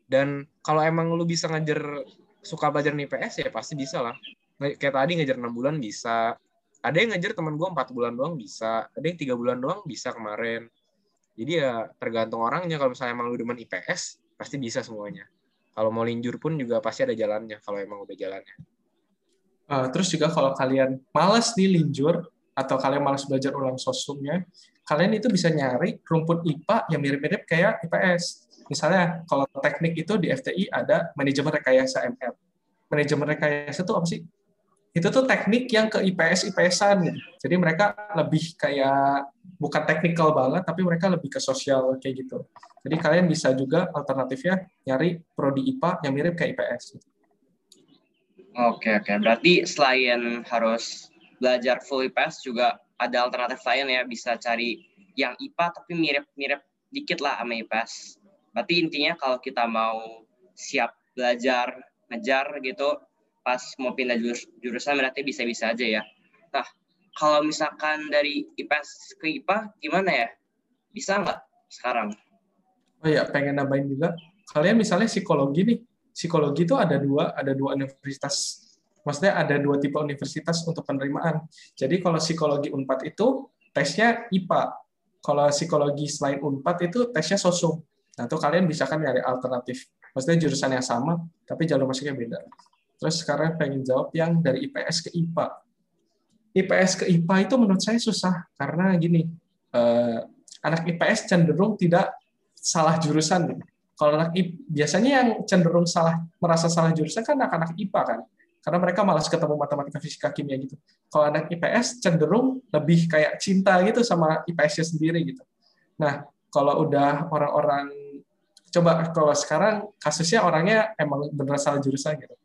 Dan kalau emang lu bisa ngajar suka belajar IPS ya pasti bisa lah kayak tadi ngajar enam bulan bisa ada yang ngajar teman gue empat bulan doang bisa ada yang tiga bulan doang bisa kemarin jadi ya tergantung orangnya kalau misalnya emang lu demen IPS pasti bisa semuanya kalau mau linjur pun juga pasti ada jalannya kalau emang udah jalannya
Uh, terus juga kalau kalian malas nih linjur atau kalian malas belajar ulang sosumnya, kalian itu bisa nyari rumput IPA yang mirip-mirip kayak IPS. Misalnya kalau teknik itu di FTI ada manajemen rekayasa ML. Manajemen rekayasa itu apa sih? Itu tuh teknik yang ke IPS IPSan. Jadi mereka lebih kayak bukan teknikal banget tapi mereka lebih ke sosial kayak gitu. Jadi kalian bisa juga alternatifnya nyari prodi IPA yang mirip kayak IPS.
Oke oke, berarti selain harus belajar full IPS juga ada alternatif lain ya bisa cari yang IPA tapi mirip-mirip dikit lah sama IPS. Berarti intinya kalau kita mau siap belajar ngejar gitu pas mau pindah jurusan berarti bisa-bisa aja ya. Nah kalau misalkan dari IPS ke IPA gimana ya? Bisa nggak sekarang?
Oh iya, pengen nambahin juga. Kalian misalnya psikologi nih, psikologi itu ada dua ada dua universitas maksudnya ada dua tipe universitas untuk penerimaan jadi kalau psikologi unpad itu tesnya IPA kalau psikologi selain unpad itu tesnya sosum nah itu kalian bisa kan nyari alternatif maksudnya jurusan yang sama tapi jalur masuknya beda terus sekarang pengen jawab yang dari IPS ke IPA IPS ke IPA itu menurut saya susah karena gini eh, anak IPS cenderung tidak salah jurusan kalau anak biasanya yang cenderung salah merasa salah jurusan kan anak-anak IPA kan, karena mereka malas ketemu matematika, fisika, kimia gitu. Kalau anak IPS cenderung lebih kayak cinta gitu sama IPS-nya sendiri gitu. Nah, kalau udah orang-orang coba kalau sekarang kasusnya orangnya emang benar salah jurusan gitu.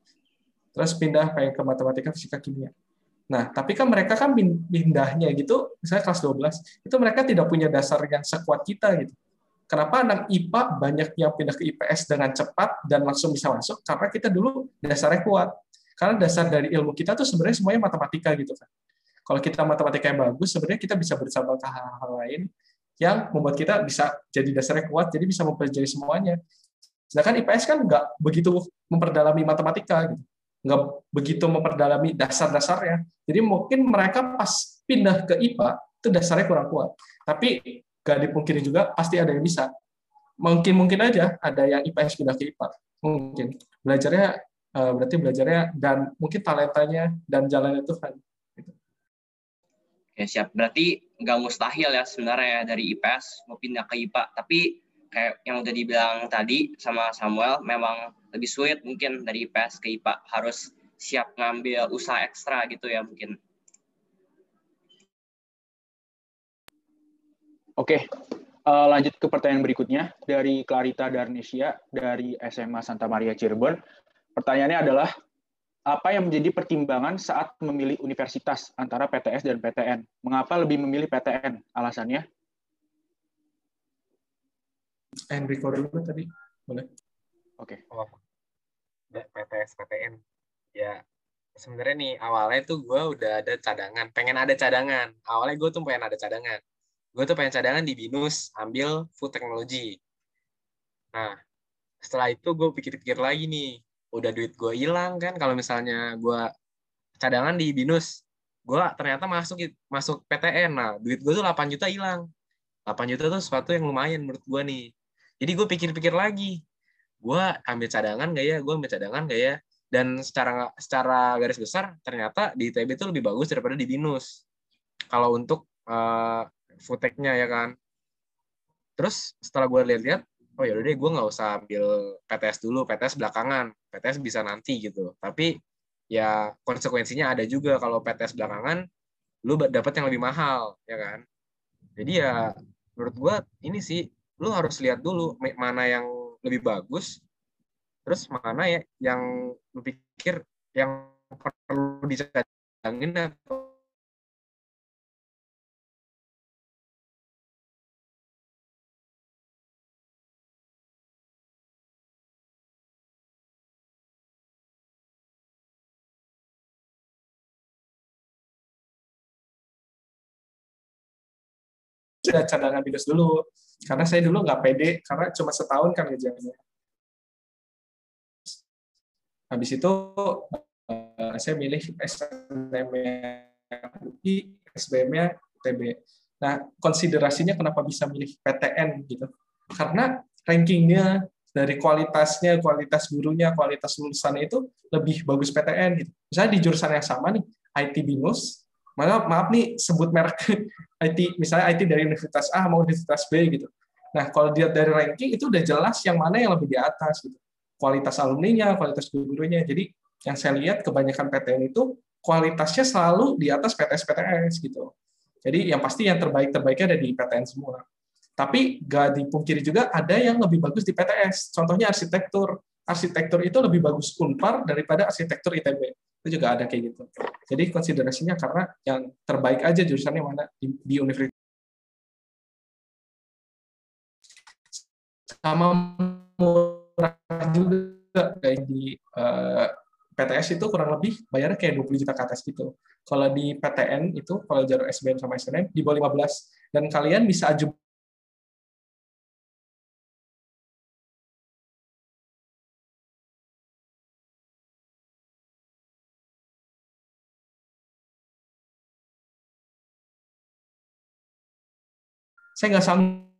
Terus pindah kayak ke matematika, fisika, kimia. Nah, tapi kan mereka kan pindahnya gitu, misalnya kelas 12, itu mereka tidak punya dasar yang sekuat kita gitu Kenapa anak IPA banyak yang pindah ke IPS dengan cepat dan langsung bisa masuk? Karena kita dulu dasarnya kuat. Karena dasar dari ilmu kita tuh sebenarnya semuanya matematika gitu kan. Kalau kita matematika yang bagus, sebenarnya kita bisa bersama ke hal-hal lain yang membuat kita bisa jadi dasarnya kuat, jadi bisa mempelajari semuanya. Sedangkan IPS kan nggak begitu memperdalami matematika gitu nggak begitu memperdalami dasar-dasarnya. Jadi mungkin mereka pas pindah ke IPA itu dasarnya kurang kuat. Tapi gak dipungkiri juga pasti ada yang bisa. Mungkin mungkin aja ada yang IPS pindah ke IPA. Mungkin belajarnya uh, berarti belajarnya dan mungkin talentanya dan jalannya Tuhan. Gitu.
Oke siap. Berarti nggak mustahil ya sebenarnya ya dari IPS mau pindah ke IPA. Tapi kayak yang udah dibilang tadi sama Samuel memang lebih sulit mungkin dari IPS ke IPA harus siap ngambil usaha ekstra gitu ya mungkin.
Oke, uh, lanjut ke pertanyaan berikutnya dari Clarita Darnesia dari SMA Santa Maria Cirebon. Pertanyaannya adalah, apa yang menjadi pertimbangan saat memilih universitas antara PTS dan PTN? Mengapa lebih memilih PTN? Alasannya?
Enrico dulu tadi, boleh?
Oke. Okay. PTS, PTN. Ya, sebenarnya nih awalnya tuh gue udah ada cadangan, pengen ada cadangan. Awalnya gue tuh pengen ada cadangan. Gue tuh pengen cadangan di binus ambil food technology nah setelah itu gue pikir-pikir lagi nih udah duit gue hilang kan kalau misalnya gue cadangan di binus. Gue ternyata masuk masuk PTN nah duit gue tuh 8 juta hilang. 8 juta tuh sesuatu yang lumayan menurut gue nih. Jadi gue pikir-pikir lagi gue ambil cadangan gak ya gue ambil cadangan gak ya dan secara secara garis besar ternyata di ITB itu lebih bagus daripada di binus kalau untuk uh, foodtech-nya ya kan. Terus setelah gue lihat-lihat, oh ya udah deh gue nggak usah ambil PTS dulu, PTS belakangan, PTS bisa nanti gitu. Tapi ya konsekuensinya ada juga kalau PTS belakangan, lu dapat yang lebih mahal ya kan. Jadi ya menurut gue ini sih lu harus lihat dulu mana yang lebih bagus terus mana ya yang lu pikir yang perlu dicadangin atau
cadangan minus dulu karena saya dulu nggak pede karena cuma setahun kan ngejarnya. Habis itu uh, saya milih SNM UI SBM-nya nah konsiderasinya kenapa bisa milih PTN gitu? Karena rankingnya dari kualitasnya, kualitas gurunya, kualitas lulusannya itu lebih bagus PTN gitu. Misalnya di jurusan yang sama nih, IT BINUS, maaf, maaf nih sebut merek IT, misalnya IT dari Universitas A mau Universitas B gitu. Nah, kalau dia dari ranking itu udah jelas yang mana yang lebih di atas gitu. Kualitas alumninya, kualitas gurunya. Jadi yang saya lihat kebanyakan PTN itu kualitasnya selalu di atas PTS-PTS gitu. Jadi yang pasti yang terbaik-terbaiknya ada di PTN semua. Tapi gak dipungkiri juga ada yang lebih bagus di PTS. Contohnya arsitektur. Arsitektur itu lebih bagus Unpar daripada arsitektur ITB. Itu juga ada kayak gitu. Jadi konsiderasinya karena yang terbaik aja jurusannya mana di, universitas. Sama murah juga kayak di uh, eh, PTS itu kurang lebih bayarnya kayak 20 juta ke atas gitu. Kalau di PTN itu, kalau jalur SBM sama SNM, di bawah 15. Dan kalian bisa ajukan saya nggak sanggup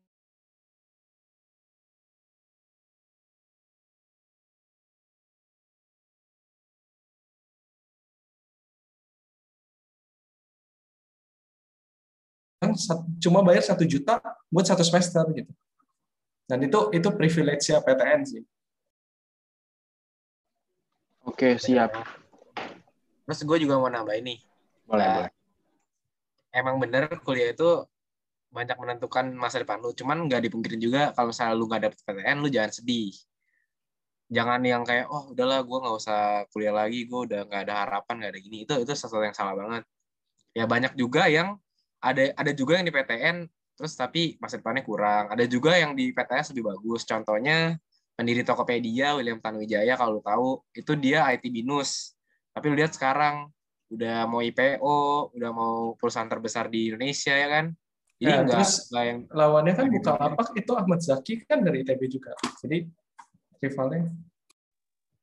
cuma bayar satu juta buat satu semester gitu. Dan itu itu privilege ya PTN sih.
Oke siap.
Terus gue juga mau nambah ini.
Boleh, nah, boleh.
Emang bener kuliah itu banyak menentukan masa depan lu. Cuman nggak dipungkirin juga kalau misalnya lu nggak dapet PTN, lu jangan sedih. Jangan yang kayak, oh udahlah gue nggak usah kuliah lagi, gue udah nggak ada harapan, nggak ada gini. Itu itu sesuatu yang salah banget. Ya banyak juga yang ada ada juga yang di PTN terus tapi masa depannya kurang. Ada juga yang di PTS lebih bagus. Contohnya pendiri Tokopedia William Tanuwijaya kalau lu tahu itu dia IT binus. Tapi lu lihat sekarang udah mau IPO, udah mau perusahaan terbesar di Indonesia ya kan
jadi nah, enggak, terus enggak yang lawannya kan buka apa itu Ahmad Zaki kan dari ITB juga. Jadi rivalnya.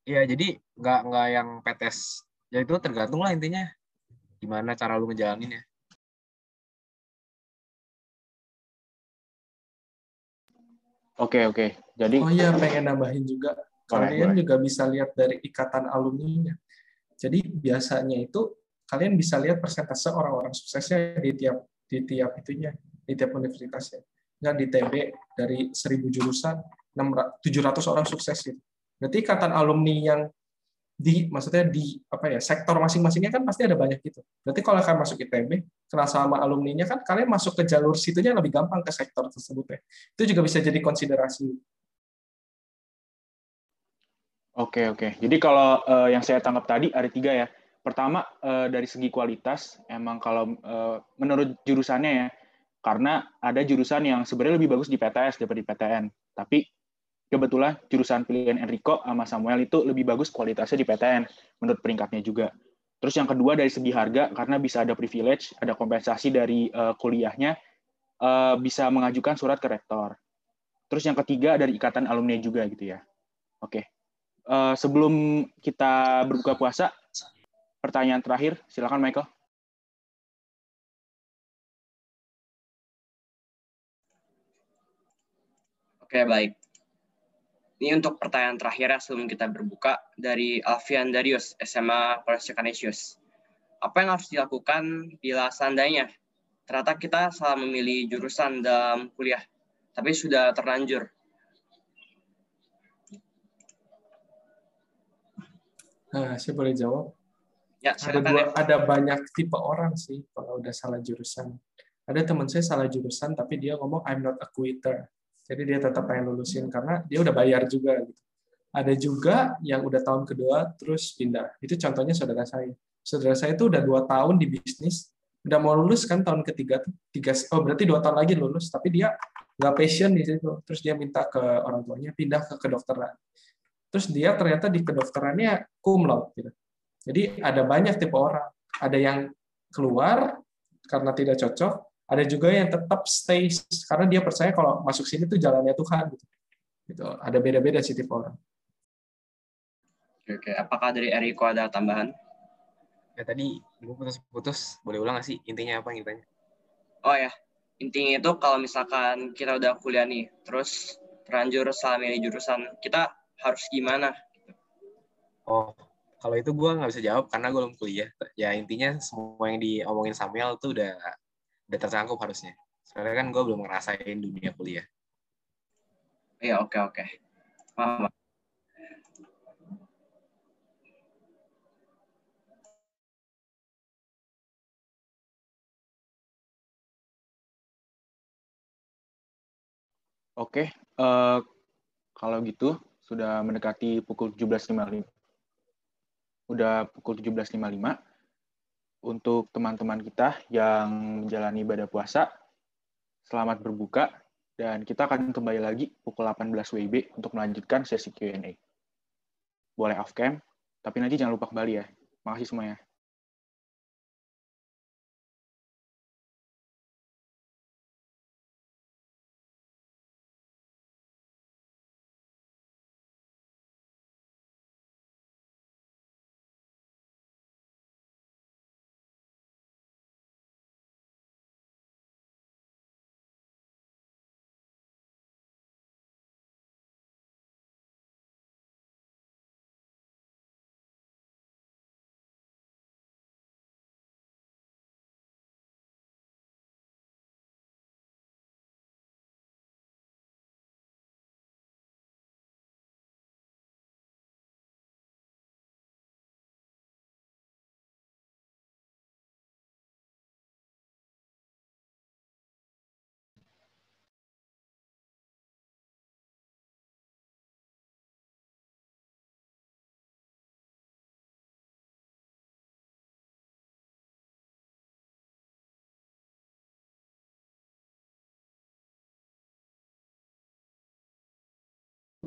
Iya, jadi nggak nggak yang PTS. Ya itu tergantung lah intinya. Gimana cara lu ngejalanin ya.
Oke, oke. Jadi
Oh iya, pengen nambahin juga. Kalian boleh. juga bisa lihat dari ikatan alumni-nya. Jadi biasanya itu kalian bisa lihat persentase orang-orang suksesnya di tiap di tiap itunya, di tiap universitas ya. Nggak di TB dari 1000 jurusan, 700 orang sukses gitu. Berarti ikatan alumni yang di maksudnya di apa ya sektor masing-masingnya kan pasti ada banyak gitu. Berarti kalau kalian masuk ITB, kenal sama alumninya kan kalian masuk ke jalur situnya lebih gampang ke sektor tersebut ya. Itu juga bisa jadi konsiderasi.
Oke oke. Jadi kalau uh, yang saya tangkap tadi ada tiga ya. Pertama uh, dari segi kualitas, emang kalau uh, menurut jurusannya ya, karena ada jurusan yang sebenarnya lebih bagus di PTS daripada di PTN. Tapi kebetulan jurusan pilihan Enrico sama Samuel itu lebih bagus kualitasnya di PTN menurut peringkatnya juga. Terus yang kedua dari segi harga karena bisa ada privilege, ada kompensasi dari uh, kuliahnya, uh, bisa mengajukan surat ke rektor. Terus yang ketiga dari ikatan alumni juga gitu ya. Oke. Uh, sebelum kita berbuka puasa, pertanyaan terakhir, silakan Michael.
Oke, baik. Ini untuk pertanyaan terakhir ya sebelum kita berbuka dari Alfian Darius, SMA Polres Canisius. Apa yang harus dilakukan bila seandainya ternyata kita salah memilih jurusan dalam kuliah, tapi sudah terlanjur?
Nah, saya boleh jawab.
Ya,
ada dua, ya. ada banyak tipe orang sih kalau udah salah jurusan. Ada teman saya salah jurusan tapi dia ngomong I'm not a quitter. Jadi dia tetap pengen lulusin karena dia udah bayar juga gitu. Ada juga yang udah tahun kedua terus pindah. Itu contohnya saudara saya. Saudara saya itu udah dua tahun di bisnis, udah mau lulus kan tahun ketiga tiga oh berarti dua tahun lagi lulus tapi dia nggak passion di situ terus dia minta ke orang tuanya pindah ke kedokteran terus dia ternyata di kedokterannya cum laude gitu jadi ada banyak tipe orang. Ada yang keluar karena tidak cocok, Ada juga yang tetap stay karena dia percaya kalau masuk sini tuh jalannya Tuhan gitu. Gitu. Ada beda-beda sih tipe orang.
Oke, oke. Apakah dari Eriko ada tambahan?
Ya tadi gue putus-putus, boleh ulang nggak sih? Intinya apa intinya?
Oh ya, intinya itu kalau misalkan kita udah kuliah nih, terus terlanjur salah milih jurusan, kita harus gimana?
Oh, kalau itu gue nggak bisa jawab karena gue belum kuliah. Ya intinya semua yang diomongin Samuel tuh udah udah tercangkup harusnya. Soalnya kan gue belum ngerasain dunia kuliah.
Iya, oke, oke. Paham, Pak.
Oke, eh, kalau gitu sudah mendekati pukul 17.55. Udah pukul 17.55. Untuk teman-teman kita yang menjalani ibadah puasa, selamat berbuka dan kita akan kembali lagi pukul 18 WIB untuk melanjutkan sesi Q&A. Boleh off cam, tapi nanti jangan lupa kembali ya. Makasih semuanya.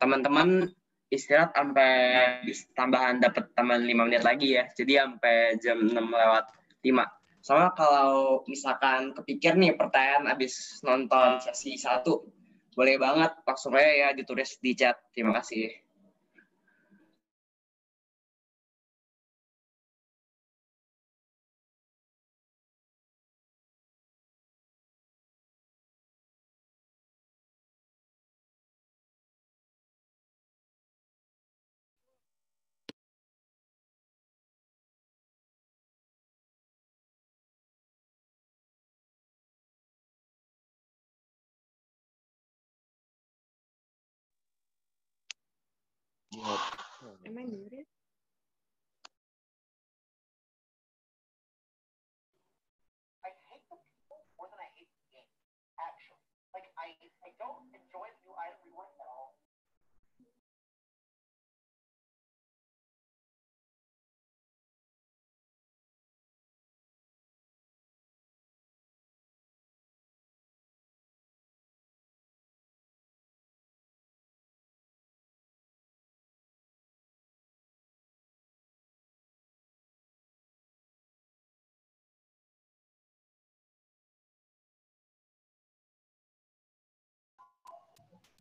teman-teman istirahat sampai tambahan dapat tambahan 5 menit lagi ya. Jadi sampai jam 6 lewat 5. Sama kalau misalkan kepikir nih pertanyaan habis nonton sesi 1, boleh banget langsung aja ya ditulis di chat. Terima kasih.
maneira.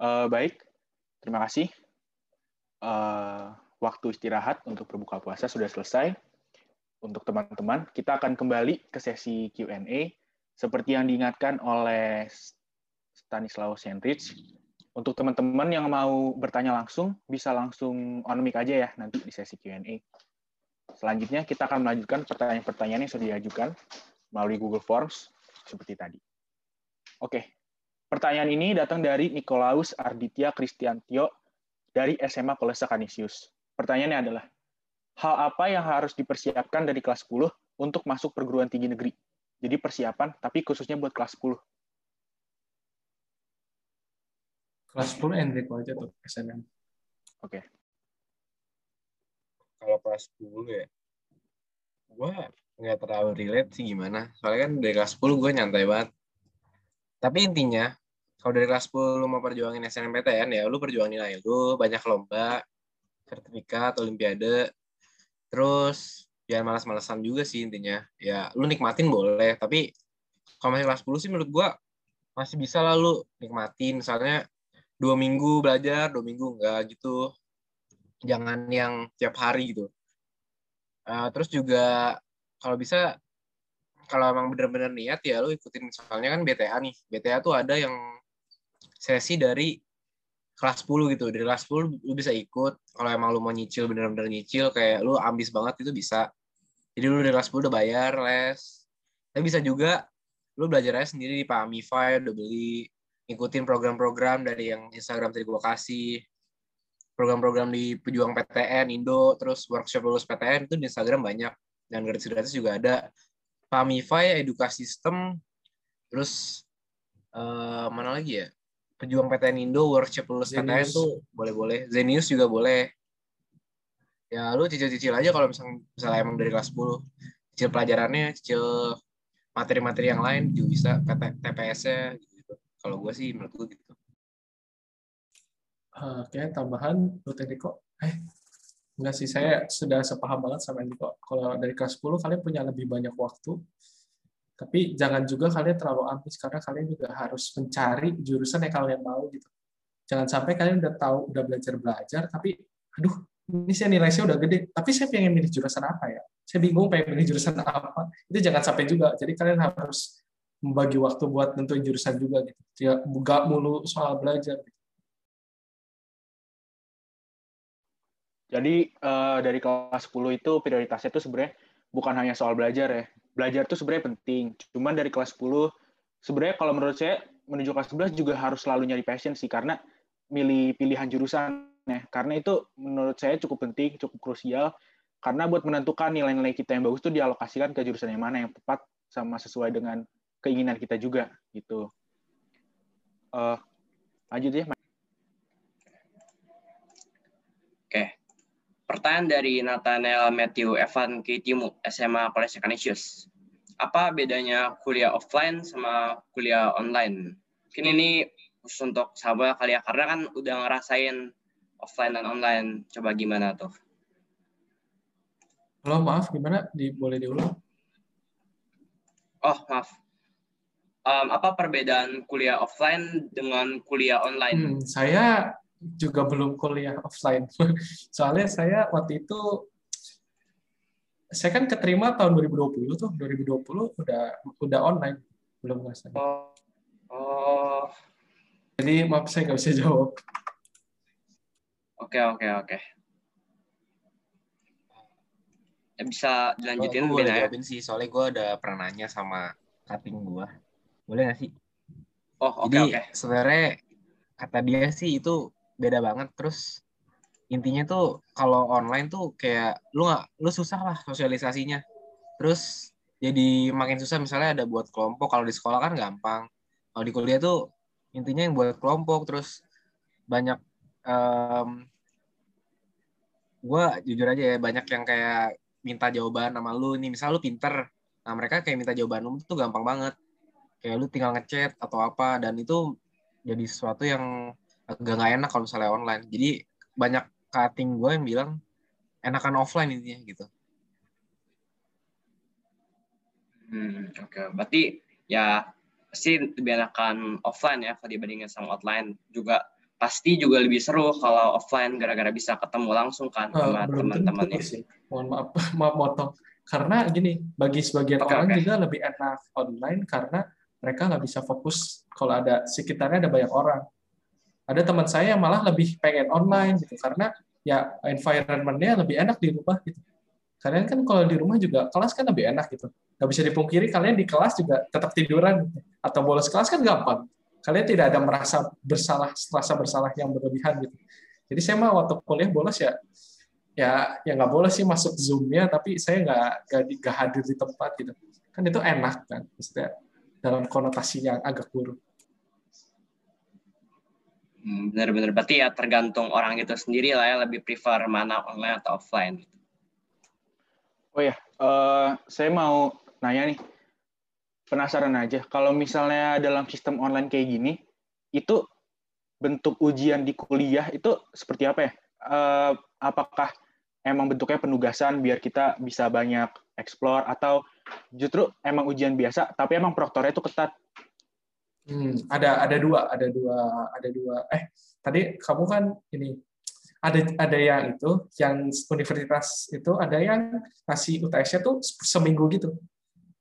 Eh, baik, terima kasih. Eh, waktu istirahat untuk berbuka puasa sudah selesai. Untuk teman-teman, kita akan kembali ke sesi Q&A seperti yang diingatkan oleh Stanislaus Sandrich. Untuk teman-teman yang mau bertanya langsung, bisa langsung on mic aja ya nanti di sesi Q&A. Selanjutnya, kita akan melanjutkan pertanyaan-pertanyaan yang sudah diajukan melalui Google Forms seperti tadi. Oke, pertanyaan ini datang dari Nikolaus Arditya Kristiantio dari SMA Kolese Canisius. Pertanyaannya adalah, hal apa yang harus dipersiapkan dari kelas 10 untuk masuk perguruan tinggi negeri? Jadi persiapan, tapi khususnya buat kelas 10.
Kelas 10 Enrico aja tuh, SNM.
Oke.
Kalau kelas 10 ya, gue nggak terlalu relate sih gimana. Soalnya kan dari kelas 10 gue nyantai banget. Tapi intinya, kalau dari kelas 10 lu mau perjuangin SNMPTN ya, lu perjuangin aja. Lu banyak lomba, sertifikat, olimpiade. Terus, jangan malas-malasan juga sih intinya. Ya, lu nikmatin boleh. Tapi, kalau masih kelas 10 sih menurut gue masih bisa lah lu nikmatin. Soalnya, dua minggu belajar, dua minggu enggak gitu. Jangan yang tiap hari gitu. Uh, terus juga kalau bisa kalau emang bener-bener niat ya lu ikutin soalnya kan BTA nih. BTA tuh ada yang sesi dari kelas 10 gitu. Dari kelas 10 lu bisa ikut. Kalau emang lu mau nyicil bener-bener nyicil kayak lu ambis banget itu bisa. Jadi lu dari kelas 10 udah bayar les. Tapi bisa juga lu belajar aja sendiri di Pak Amify udah beli ngikutin program-program dari yang Instagram tadi gue kasih program-program di pejuang PTN Indo terus workshop lulus PTN itu di Instagram banyak dan gratis-gratis juga ada Pamify edukasi sistem terus uh, mana lagi ya pejuang PTN Indo workshop lulus. PTN tuh boleh-boleh Zenius juga boleh ya lu cicil-cicil aja kalau misalnya, misalnya emang dari kelas 10 cicil pelajarannya cicil materi-materi yang lain juga bisa TPS-nya kalau gue sih menurut gue gitu.
Oke, tambahan menurut Enrico. Eh, enggak sih, saya sudah sepaham banget sama Enrico. Kalau dari kelas 10 kalian punya lebih banyak waktu, tapi jangan juga kalian terlalu ambis karena kalian juga harus mencari jurusan yang kalian mau gitu. Jangan sampai kalian udah tahu, udah belajar belajar, tapi aduh, ini saya nilai saya udah gede, tapi saya pengen milih jurusan apa ya? Saya bingung pengen milih jurusan apa. Itu jangan sampai juga. Jadi kalian harus membagi waktu buat nentuin jurusan juga gitu. Ya nggak mulu soal belajar.
Jadi uh, dari kelas 10 itu prioritasnya itu sebenarnya bukan hanya soal belajar ya. Belajar itu sebenarnya penting. Cuman dari kelas 10 sebenarnya kalau menurut saya menuju kelas 11 juga harus selalu nyari passion sih karena milih pilihan jurusan ya. Karena itu menurut saya cukup penting, cukup krusial karena buat menentukan nilai-nilai kita yang bagus itu dialokasikan ke jurusan yang mana yang tepat sama sesuai dengan keinginan kita juga gitu. Uh, lanjut ya.
Pertanyaan dari Nathaniel Matthew Evan Kitimu, SMA College Canisius. Apa bedanya kuliah offline sama kuliah online? Mungkin ini khusus untuk sahabat kali ya, karena kan udah ngerasain offline dan online. Coba gimana tuh?
Halo, maaf, gimana? Di, boleh diulang?
Oh, maaf um, apa perbedaan kuliah offline dengan kuliah online?
Hmm, saya juga belum kuliah offline. Soalnya saya waktu itu saya kan keterima tahun 2020 tuh, 2020 udah udah online, belum nggak
Oh. oh.
Jadi maaf saya nggak bisa jawab.
Oke oke oke. Ya, bisa dilanjutin
oh, gue boleh jawabin sih, soalnya gue udah pernah nanya sama cutting gue. Boleh nggak sih?
Oh, oke okay,
Jadi
okay.
sebenarnya kata dia sih itu beda banget. Terus intinya tuh kalau online tuh kayak lu nggak lu susah lah sosialisasinya. Terus jadi makin susah misalnya ada buat kelompok. Kalau di sekolah kan gampang. Kalau di kuliah tuh intinya yang buat kelompok terus banyak um, gue jujur aja ya banyak yang kayak minta jawaban sama lu nih misal lu pinter nah mereka kayak minta jawaban lu tuh gampang banget kayak lu tinggal ngechat atau apa dan itu jadi sesuatu yang agak nggak enak kalau misalnya online jadi banyak cutting gue yang bilang enakan offline intinya gitu
hmm oke okay. berarti ya pasti lebih enakan offline ya kalau dibandingin sama online juga pasti juga lebih seru kalau offline gara-gara bisa ketemu langsung kan sama
belum
teman-temannya.
sih. Mohon maaf, maaf motong. Karena gini, bagi sebagian
Oke,
orang
oke.
juga lebih enak online karena mereka nggak bisa fokus kalau ada sekitarnya ada banyak orang. Ada teman saya yang malah lebih pengen online gitu karena ya environment-nya lebih enak di rumah gitu. Kalian kan kalau di rumah juga kelas kan lebih enak gitu. Nggak bisa dipungkiri kalian di kelas juga tetap tiduran gitu. atau bolos kelas kan gampang. Kalian tidak ada merasa bersalah, rasa bersalah yang berlebihan gitu. Jadi saya mah waktu kuliah bolos ya ya ya nggak boleh sih masuk zoom-nya tapi saya nggak nggak hadir di tempat gitu kan itu enak kan maksudnya dalam konotasi yang agak buruk
Hmm, bener-bener berarti ya tergantung orang itu sendiri lah ya lebih prefer mana online atau offline.
Oh ya, eh, saya mau nanya nih, penasaran aja. Kalau misalnya dalam sistem online kayak gini, itu bentuk ujian di kuliah itu seperti apa ya? Eh, apakah emang bentuknya penugasan biar kita bisa banyak explore atau justru emang ujian biasa tapi emang proktornya itu ketat?
Hmm, ada ada dua ada dua ada dua. Eh tadi kamu kan ini ada ada yang itu yang universitas itu ada yang ngasih UTS-nya tuh seminggu gitu.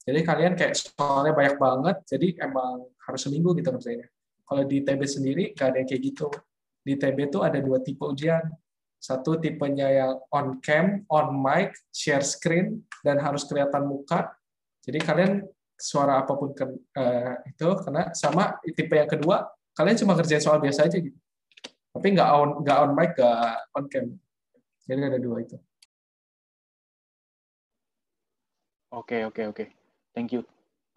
Jadi kalian kayak soalnya banyak banget jadi emang harus seminggu gitu kerjanya kalau di TB sendiri nggak ada yang kayak gitu. Di TB tuh ada dua tipe ujian. Satu tipenya yang on cam on mic share screen dan harus kelihatan muka. Jadi kalian suara apa pun ke, eh, itu kena sama tipe yang kedua kalian cuma kerjain soal biasa aja gitu tapi nggak on nggak on mic nggak on cam jadi ada dua itu
Oke, oke, oke. Thank you.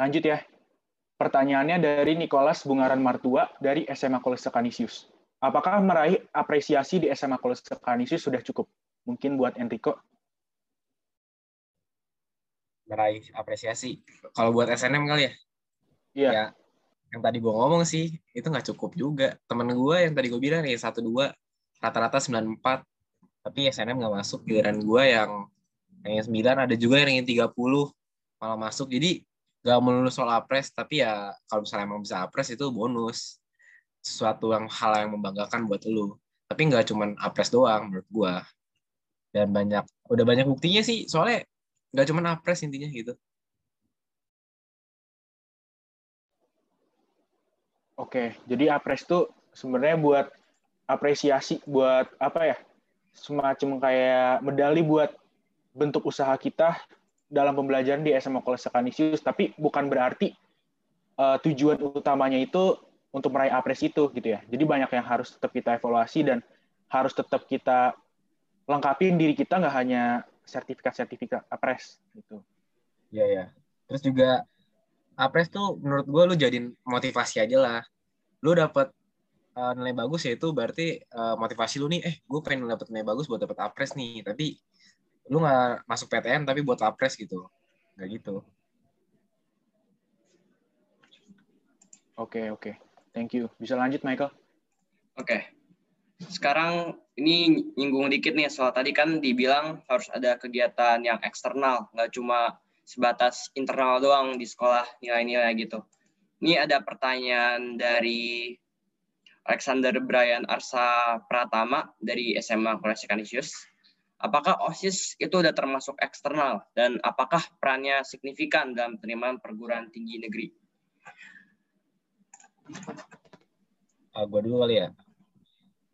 Lanjut ya. Pertanyaannya dari Nicholas Bungaran Martua dari SMA Kolese Canisius. Apakah meraih apresiasi di SMA Kolese Canisius sudah cukup? Mungkin buat Enrico.
Meraih apresiasi. Kalau buat SNM kali ya,
Iya.
ya yang tadi gue ngomong sih itu nggak cukup juga. Temen gue yang tadi gue bilang nih satu dua rata-rata 94 tapi SNM nggak masuk. Giliran gue yang yang 9 ada juga yang ingin 30 malah masuk. Jadi nggak melulu soal apres tapi ya kalau misalnya emang bisa apres itu bonus sesuatu yang hal yang membanggakan buat lu. Tapi nggak cuman apres doang menurut gue. Dan banyak udah banyak buktinya sih soalnya nggak cuman apres intinya gitu.
Oke, jadi apres itu sebenarnya buat apresiasi buat apa ya? Semacam kayak medali buat bentuk usaha kita dalam pembelajaran di SMA Kolese Canisius, tapi bukan berarti eh, tujuan utamanya itu untuk meraih apres itu gitu ya. Jadi banyak yang harus tetap kita evaluasi dan harus tetap kita lengkapin diri kita nggak hanya sertifikat-sertifikat apres gitu.
Iya ya. Terus juga apres tuh menurut gue lu jadiin motivasi aja lah. Lu dapet uh, nilai bagus ya itu berarti uh, motivasi lu nih, eh gue pengen dapet nilai bagus buat dapet apres nih. Tapi lu nggak masuk PTN tapi buat apres gitu. Nggak gitu.
Oke oke, thank you. Bisa lanjut Michael?
Oke. Sekarang ini nyinggung dikit nih soal tadi kan dibilang harus ada kegiatan yang eksternal, nggak cuma sebatas internal doang di sekolah nilai-nilai gitu. Ini ada pertanyaan dari Alexander Brian Arsa Pratama dari SMA Kolese Canisius. Apakah OSIS itu udah termasuk eksternal dan apakah perannya signifikan dalam penerimaan perguruan tinggi negeri?
Uh, gue dulu kali ya.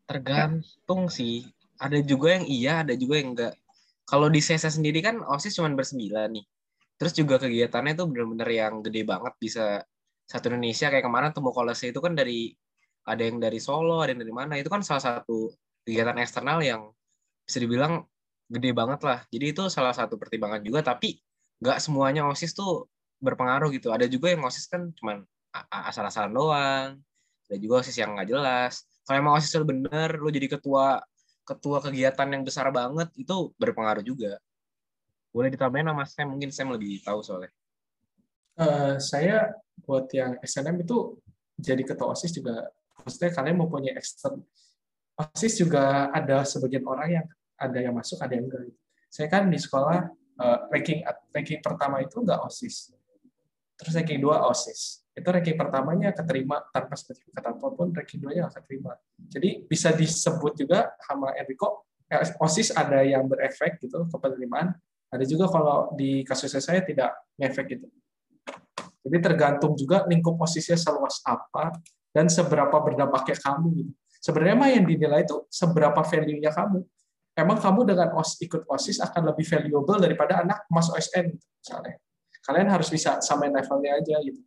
Tergantung sih. Ada juga yang iya, ada juga yang enggak. Kalau di CSS sendiri kan OSIS cuma bersembilan nih. Terus juga kegiatannya tuh bener-bener yang gede banget bisa satu Indonesia kayak kemarin temu kolase itu kan dari ada yang dari Solo, ada yang dari mana. Itu kan salah satu kegiatan eksternal yang bisa dibilang gede banget lah. Jadi itu salah satu pertimbangan juga tapi nggak semuanya OSIS tuh berpengaruh gitu. Ada juga yang OSIS kan cuman asal-asalan doang. Ada juga OSIS yang nggak jelas. Kalau emang OSIS bener, lu jadi ketua ketua kegiatan yang besar banget itu berpengaruh juga. Boleh ditambahin nama saya mungkin saya lebih tahu soalnya.
Uh, saya buat yang SNM itu jadi ketua OSIS juga maksudnya kalian mempunyai ekstern OSIS juga ada sebagian orang yang ada yang masuk ada yang enggak. Saya kan di sekolah uh, ranking ranking pertama itu enggak OSIS. Terus ranking dua OSIS. Itu ranking pertamanya keterima tanpa sertifikat apa pun, ranking duanya nggak keterima. Jadi bisa disebut juga sama Enrico, eh, OSIS ada yang berefek gitu ke penerimaan, ada juga kalau di kasus saya tidak ngefek gitu. Jadi tergantung juga lingkup OSISnya seluas apa dan seberapa berdampaknya kamu gitu. Sebenarnya mah yang dinilai itu seberapa value-nya kamu. Emang kamu dengan OS, ikut OSIS akan lebih valuable daripada anak mas OSN gitu, misalnya. Kalian harus bisa samain levelnya aja gitu.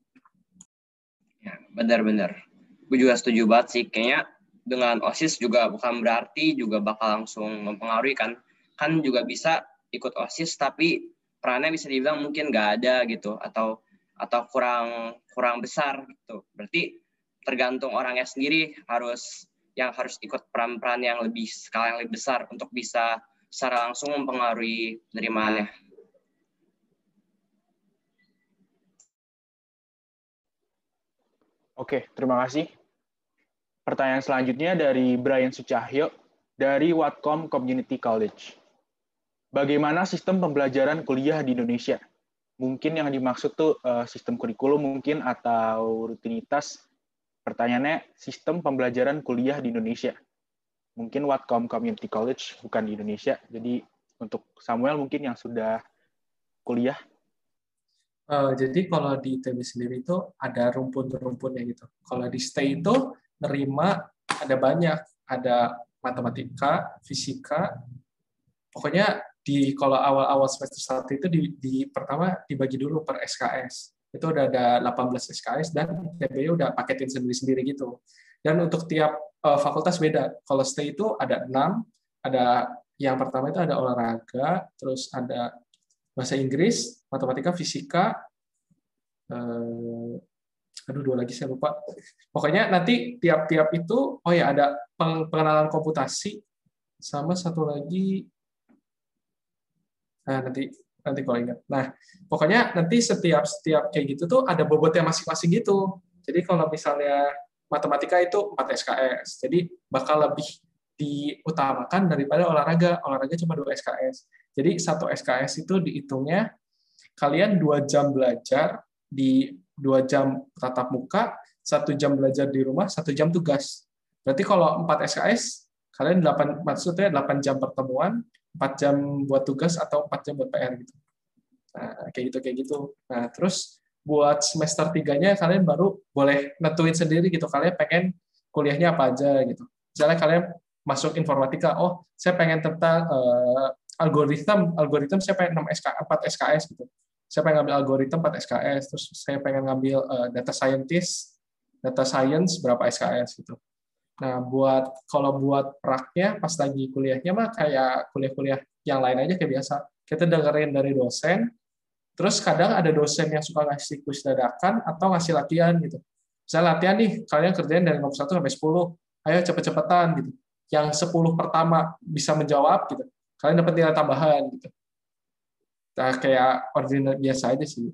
Ya, benar-benar. Gue juga setuju banget sih. Kayaknya dengan OSIS juga bukan berarti juga bakal langsung mempengaruhi kan. Kan juga bisa ikut OSIS tapi perannya bisa dibilang mungkin nggak ada gitu atau atau kurang kurang besar gitu. Berarti tergantung orangnya sendiri harus yang harus ikut peran-peran yang lebih skala yang lebih besar untuk bisa secara langsung mempengaruhi penerimaannya.
Oke, terima kasih. Pertanyaan selanjutnya dari Brian Sucahyo dari Watcom Community College. Bagaimana sistem pembelajaran kuliah di Indonesia? Mungkin yang dimaksud tuh uh, sistem kurikulum mungkin atau rutinitas Pertanyaannya, sistem pembelajaran kuliah di Indonesia. Mungkin Watcom Community College bukan di Indonesia. Jadi untuk Samuel mungkin yang sudah kuliah.
Uh, jadi kalau di ITB sendiri itu ada rumpun-rumpunnya gitu. Kalau di stay itu nerima ada banyak, ada matematika, fisika, pokoknya di kalau awal-awal semester satu itu di, di pertama dibagi dulu per SKS itu udah ada 18 SKS dan ITB udah paketin sendiri-sendiri gitu. Dan untuk tiap uh, fakultas beda. Kalau stay itu ada enam, ada yang pertama itu ada olahraga, terus ada bahasa Inggris, matematika, fisika, uh, aduh dua lagi saya lupa. Pokoknya nanti tiap-tiap itu, oh ya ada pengenalan komputasi, sama satu lagi, nah nanti nanti kalau ingat. Nah, pokoknya nanti setiap setiap kayak gitu tuh ada bobotnya masing-masing gitu. Jadi kalau misalnya matematika itu 4 SKS, jadi bakal lebih diutamakan daripada olahraga. Olahraga cuma 2 SKS. Jadi satu SKS itu dihitungnya kalian dua jam belajar di dua jam tatap muka, satu jam belajar di rumah, satu jam tugas. Berarti kalau 4 SKS, kalian 8 maksudnya 8 jam pertemuan, 4 jam buat tugas atau 4 jam buat PR gitu. Nah, kayak gitu kayak gitu. Nah, terus buat semester tiganya kalian baru boleh nentuin sendiri gitu. Kalian pengen kuliahnya apa aja gitu. Misalnya kalian masuk informatika, oh saya pengen tentang uh, algoritma, algoritma saya pengen 6 SK, 4 SKS gitu. Saya pengen ngambil algoritma 4 SKS, terus saya pengen ngambil uh, data scientist, data science berapa SKS gitu. Nah, buat kalau buat praknya pas lagi kuliahnya mah kayak kuliah-kuliah yang lain aja kayak biasa. Kita dengerin dari dosen, terus kadang ada dosen yang suka ngasih kuis dadakan atau ngasih latihan gitu. Saya latihan nih, kalian kerjain dari nomor 1 sampai 10. Ayo cepet-cepetan gitu. Yang 10 pertama bisa menjawab gitu. Kalian dapat nilai tambahan gitu. Nah, kayak ordinary biasa aja sih.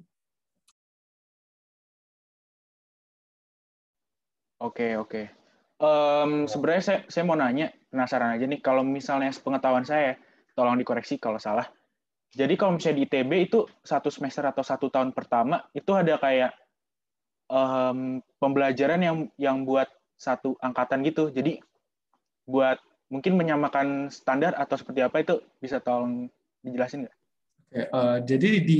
Oke, oke. Um, sebenarnya saya, saya mau nanya, penasaran aja nih, kalau misalnya pengetahuan saya, tolong dikoreksi kalau salah. Jadi kalau misalnya di ITB itu satu semester atau satu tahun pertama itu ada kayak um, pembelajaran yang yang buat satu angkatan gitu. Jadi buat mungkin menyamakan standar atau seperti apa itu bisa tolong dijelasin nggak?
Oke, uh, jadi di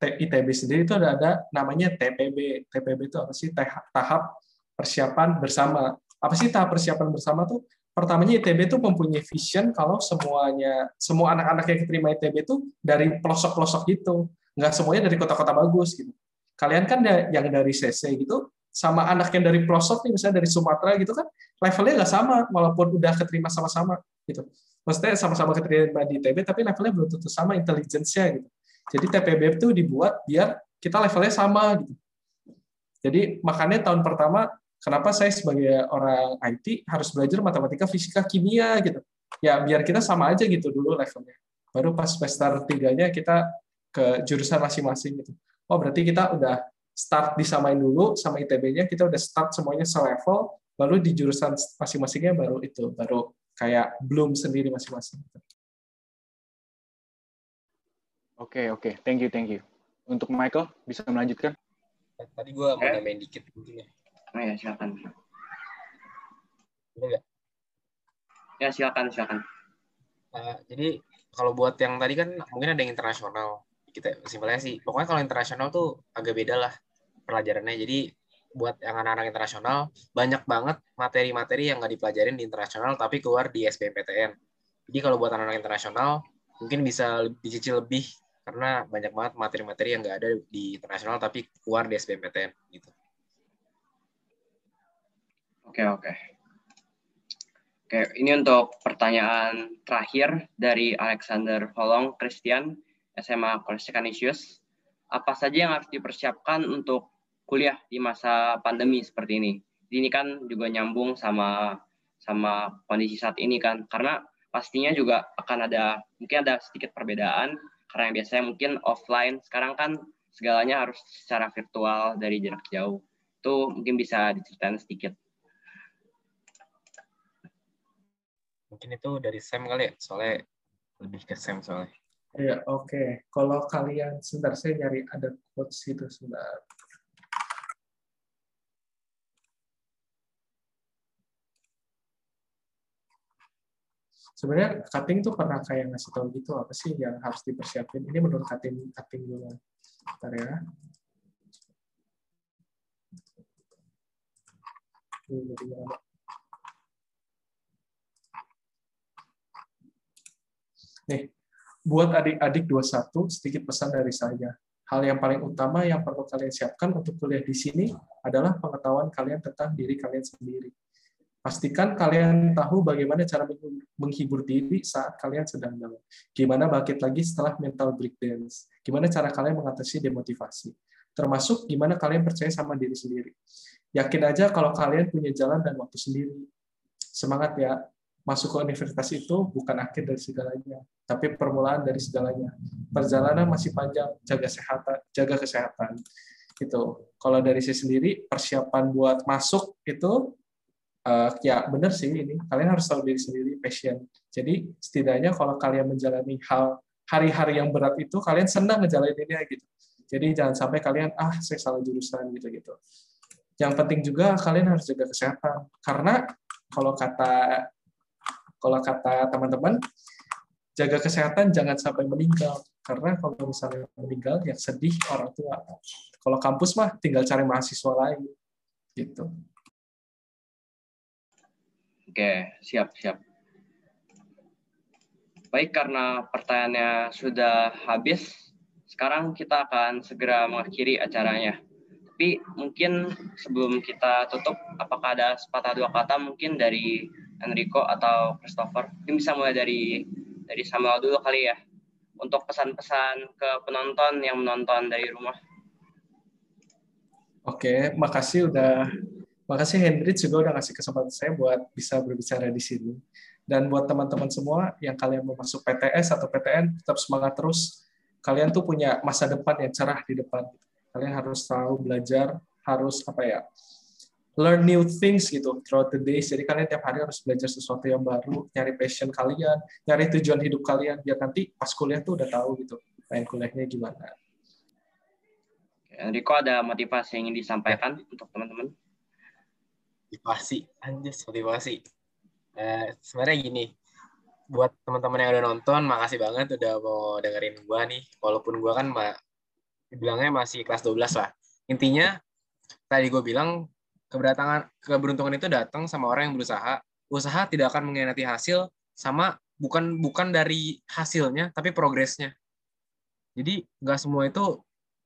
ITB sendiri itu ada, ada namanya TPB. TPB itu apa sih? Tahap persiapan bersama apa sih tahap persiapan bersama tuh? Pertamanya ITB itu mempunyai vision kalau semuanya semua anak-anak yang keterima ITB itu dari pelosok-pelosok gitu, nggak semuanya dari kota-kota bagus gitu. Kalian kan yang dari CC gitu, sama anak yang dari pelosok nih misalnya dari Sumatera gitu kan levelnya nggak sama walaupun udah keterima sama-sama gitu maksudnya sama-sama keterima di ITB tapi levelnya belum tentu sama intelijensinya gitu jadi TPB itu dibuat biar kita levelnya sama gitu jadi makanya tahun pertama kenapa saya sebagai orang IT harus belajar matematika, fisika, kimia gitu. Ya biar kita sama aja gitu dulu levelnya. Baru pas semester tiganya kita ke jurusan masing-masing gitu. Oh berarti kita udah start disamain dulu sama ITB-nya, kita udah start semuanya selevel, baru di jurusan masing-masingnya baru itu, baru kayak belum sendiri masing-masing.
Oke, oke. Thank you, thank you. Untuk Michael, bisa melanjutkan?
Tadi gue mau
Eh?
nambahin dikit mungkin ya.
Oh ya, silakan. Ya, silakan, silakan.
Uh, jadi kalau buat yang tadi kan mungkin ada yang internasional. Kita simpelnya sih. Pokoknya kalau internasional tuh agak beda lah pelajarannya. Jadi buat yang anak-anak internasional banyak banget materi-materi yang nggak dipelajarin di internasional tapi keluar di SBMPTN. Jadi kalau buat anak-anak internasional mungkin bisa dicicil lebih karena banyak banget materi-materi yang nggak ada di internasional tapi keluar di SBMPTN gitu.
Oke, oke. Oke, ini untuk pertanyaan terakhir dari Alexander Holong Christian, SMA College. Apa saja yang harus dipersiapkan untuk kuliah di masa pandemi seperti ini? Ini kan juga nyambung sama sama kondisi saat ini kan, karena pastinya juga akan ada mungkin ada sedikit perbedaan karena yang biasanya mungkin offline, sekarang kan segalanya harus secara virtual dari jarak jauh. Itu mungkin bisa diceritain sedikit.
Mungkin itu dari Sam kali ya, soalnya lebih ke Sam soalnya.
Iya, oke. Kalau kalian sebentar saya nyari ada quotes itu sebentar. Sebenarnya cutting tuh pernah kayak ngasih tahu gitu apa sih yang harus dipersiapin. Ini menurut cutting cutting dulu. Bentar ya. Nih, buat adik-adik 21, sedikit pesan dari saya. Hal yang paling utama yang perlu kalian siapkan untuk kuliah di sini adalah pengetahuan kalian tentang diri kalian sendiri. Pastikan kalian tahu bagaimana cara menghibur diri saat kalian sedang down. Gimana bangkit lagi setelah mental breakdance. Gimana cara kalian mengatasi demotivasi. Termasuk gimana kalian percaya sama diri sendiri. Yakin aja kalau kalian punya jalan dan waktu sendiri. Semangat ya. Masuk ke universitas itu bukan akhir dari segalanya, tapi permulaan dari segalanya. Perjalanan masih panjang, jaga kesehatan, jaga kesehatan. Gitu. Kalau dari saya sendiri, persiapan buat masuk itu uh, ya benar sih ini. Kalian harus tahu diri sendiri passion. Jadi setidaknya kalau kalian menjalani hal hari-hari yang berat itu kalian senang ngejalaninnya gitu. Jadi jangan sampai kalian ah saya salah jurusan gitu gitu. Yang penting juga kalian harus jaga kesehatan. Karena kalau kata kalau kata teman-teman jaga kesehatan jangan sampai meninggal. Karena kalau misalnya meninggal yang sedih orang tua. Kalau kampus mah tinggal cari mahasiswa lain gitu
Oke, siap, siap. Baik, karena pertanyaannya sudah habis, sekarang kita akan segera mengakhiri acaranya. Tapi mungkin sebelum kita tutup, apakah ada sepatah dua kata mungkin dari Enrico atau Christopher? Mungkin bisa mulai dari dari Samuel dulu kali ya, untuk pesan-pesan ke penonton yang menonton dari rumah.
Oke, makasih udah Makasih Hendrik juga udah ngasih kesempatan saya buat bisa berbicara di sini. Dan buat teman-teman semua yang kalian mau masuk PTS atau PTN, tetap semangat terus. Kalian tuh punya masa depan yang cerah di depan. Kalian harus tahu belajar, harus apa ya, learn new things gitu throughout the days. Jadi kalian tiap hari harus belajar sesuatu yang baru, nyari passion kalian, nyari tujuan hidup kalian, biar nanti pas kuliah tuh udah tahu gitu, pengen kuliahnya gimana.
Enrico ada motivasi yang ingin disampaikan untuk teman-teman?
Motivasi. Anjir motivasi. Eh, sebenarnya gini buat teman-teman yang udah nonton makasih banget udah mau dengerin gua nih. Walaupun gua kan mbak bilangnya masih kelas 12 lah. Intinya tadi gue bilang keberdatangan keberuntungan itu datang sama orang yang berusaha. Usaha tidak akan mengkhianati hasil sama bukan bukan dari hasilnya tapi progresnya. Jadi nggak semua itu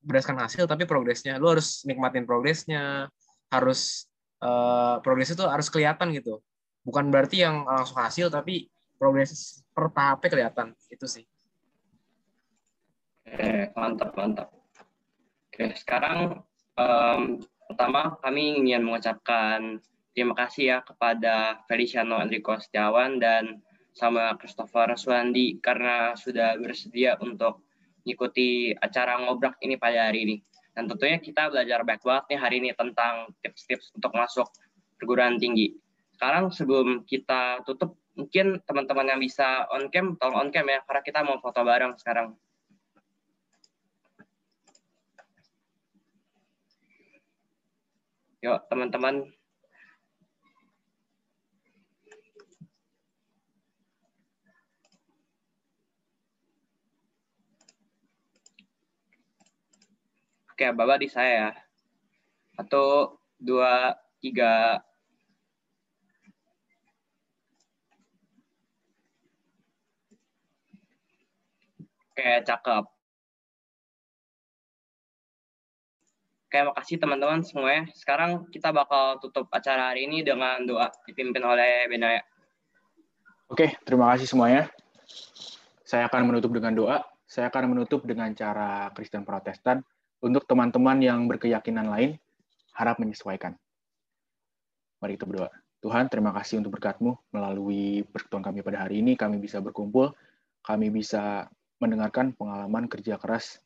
berdasarkan hasil tapi progresnya. Lu harus nikmatin progresnya harus uh, progres itu harus kelihatan gitu. Bukan berarti yang langsung hasil, tapi progres per tahapnya kelihatan. Itu sih.
Oke, mantap, mantap. Oke, sekarang um, pertama kami ingin mengucapkan terima kasih ya kepada Feliciano Enrico Setiawan dan sama Christopher Suandi karena sudah bersedia untuk mengikuti acara ngobrak ini pada hari ini. Dan tentunya kita belajar banyak banget nih hari ini tentang tips-tips untuk masuk perguruan tinggi. Sekarang sebelum kita tutup, mungkin teman-teman yang bisa on cam, tolong on cam ya, karena kita mau foto bareng sekarang. Yuk, teman-teman. Oke, Bapak di saya ya. Satu, dua, tiga. Oke, cakep. Oke, makasih teman-teman semuanya. Sekarang kita bakal tutup acara hari ini dengan doa dipimpin oleh Benaya.
Oke, terima kasih semuanya. Saya akan menutup dengan doa. Saya akan menutup dengan cara Kristen Protestan. Untuk teman-teman yang berkeyakinan lain, harap menyesuaikan. Mari kita berdoa. Tuhan, terima kasih untuk berkat-Mu. Melalui persekutuan kami pada hari ini, kami bisa berkumpul, kami bisa mendengarkan pengalaman kerja keras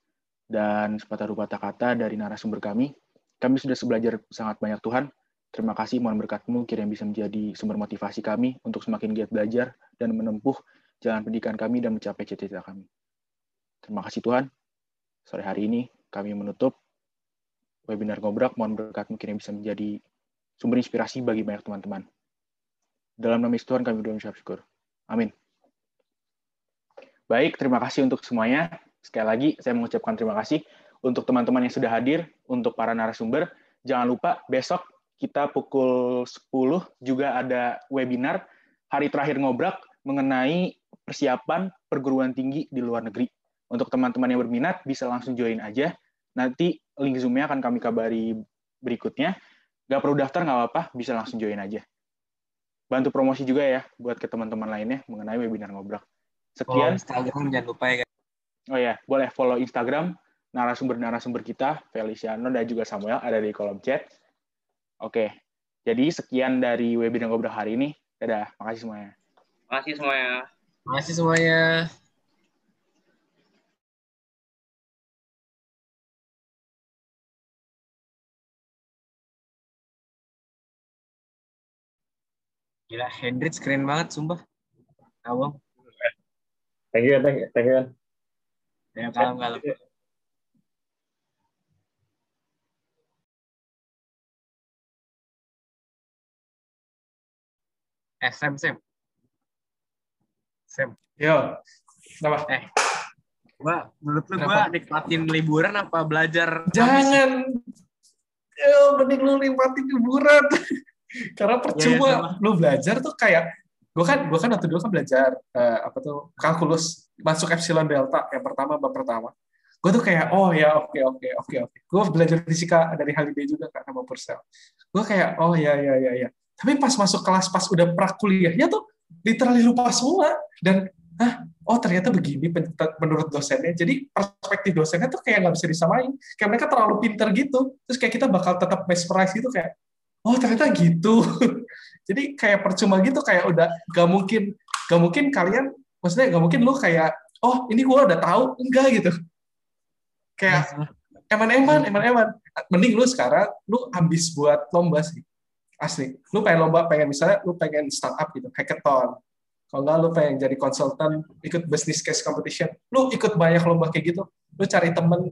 dan sepatah rupa kata dari narasumber kami. Kami sudah belajar sangat banyak Tuhan. Terima kasih, mohon berkat-Mu kiranya bisa menjadi sumber motivasi kami untuk semakin giat belajar dan menempuh jalan pendidikan kami dan mencapai cita-cita kami. Terima kasih Tuhan. Sore hari ini kami menutup webinar Ngobrak. Mohon berkat-Mu kiranya bisa menjadi sumber inspirasi bagi banyak teman-teman. Dalam nama Tuhan kami berdoa mengucap syukur. Amin. Baik, terima kasih untuk semuanya. Sekali lagi, saya mengucapkan terima kasih untuk teman-teman yang sudah hadir, untuk para narasumber. Jangan lupa, besok kita pukul 10 juga ada webinar hari terakhir ngobrak mengenai persiapan perguruan tinggi di luar negeri. Untuk teman-teman yang berminat, bisa langsung join aja. Nanti link Zoom-nya akan kami kabari berikutnya. Gak perlu daftar, nggak apa-apa, bisa langsung join aja. Bantu promosi juga ya buat ke teman-teman lainnya mengenai webinar ngobrak.
Follow
Sekian.
Instagram jangan lupa ya guys.
Oh ya, boleh follow Instagram narasumber-narasumber kita, Feliciano dan juga Samuel ada di kolom chat. Oke, jadi sekian dari webinar ngobrol hari ini. Dadah, makasih semuanya.
Makasih semuanya.
Terima kasih semuanya. Gila, Hendrix keren banget, sumpah. Abang,
Thank you, thank you, thank you.
ya kalem-kalem. Eh, Sam, Sam. Sam,
Yo, kenapa?
eh. Gua, menurut lu gua nikmatin liburan apa belajar?
Jangan. Yo, mending lu nikmatin liburan. Karena percuma
sama.
lu belajar tuh kayak gue kan gue kan waktu dulu kan belajar eh, apa tuh kalkulus masuk epsilon delta yang pertama bab pertama. Gue tuh kayak oh ya oke oke oke oke. Gue belajar fisika dari Haliday juga kan sama Purcell. Gue kayak oh ya ya ya ya. Tapi pas masuk kelas pas udah prakuliahnya tuh literally lupa semua. Dan ah oh ternyata begini menurut dosennya. Jadi perspektif dosennya tuh kayak nggak bisa disamain. Kayak mereka terlalu pinter gitu. Terus kayak kita bakal tetap mesmerize gitu kayak oh ternyata gitu. Jadi kayak percuma gitu kayak udah gak mungkin gak mungkin kalian maksudnya gak mungkin lu kayak oh ini gua udah tahu. Enggak gitu. Kayak eman-eman eman-eman. Mending lu sekarang lu ambis buat lomba sih. Asli. Lu pengen lomba pengen misalnya lu pengen startup gitu hackathon. Kalau enggak lu pengen jadi konsultan ikut business case competition. Lu ikut banyak lomba kayak gitu. Lu cari temen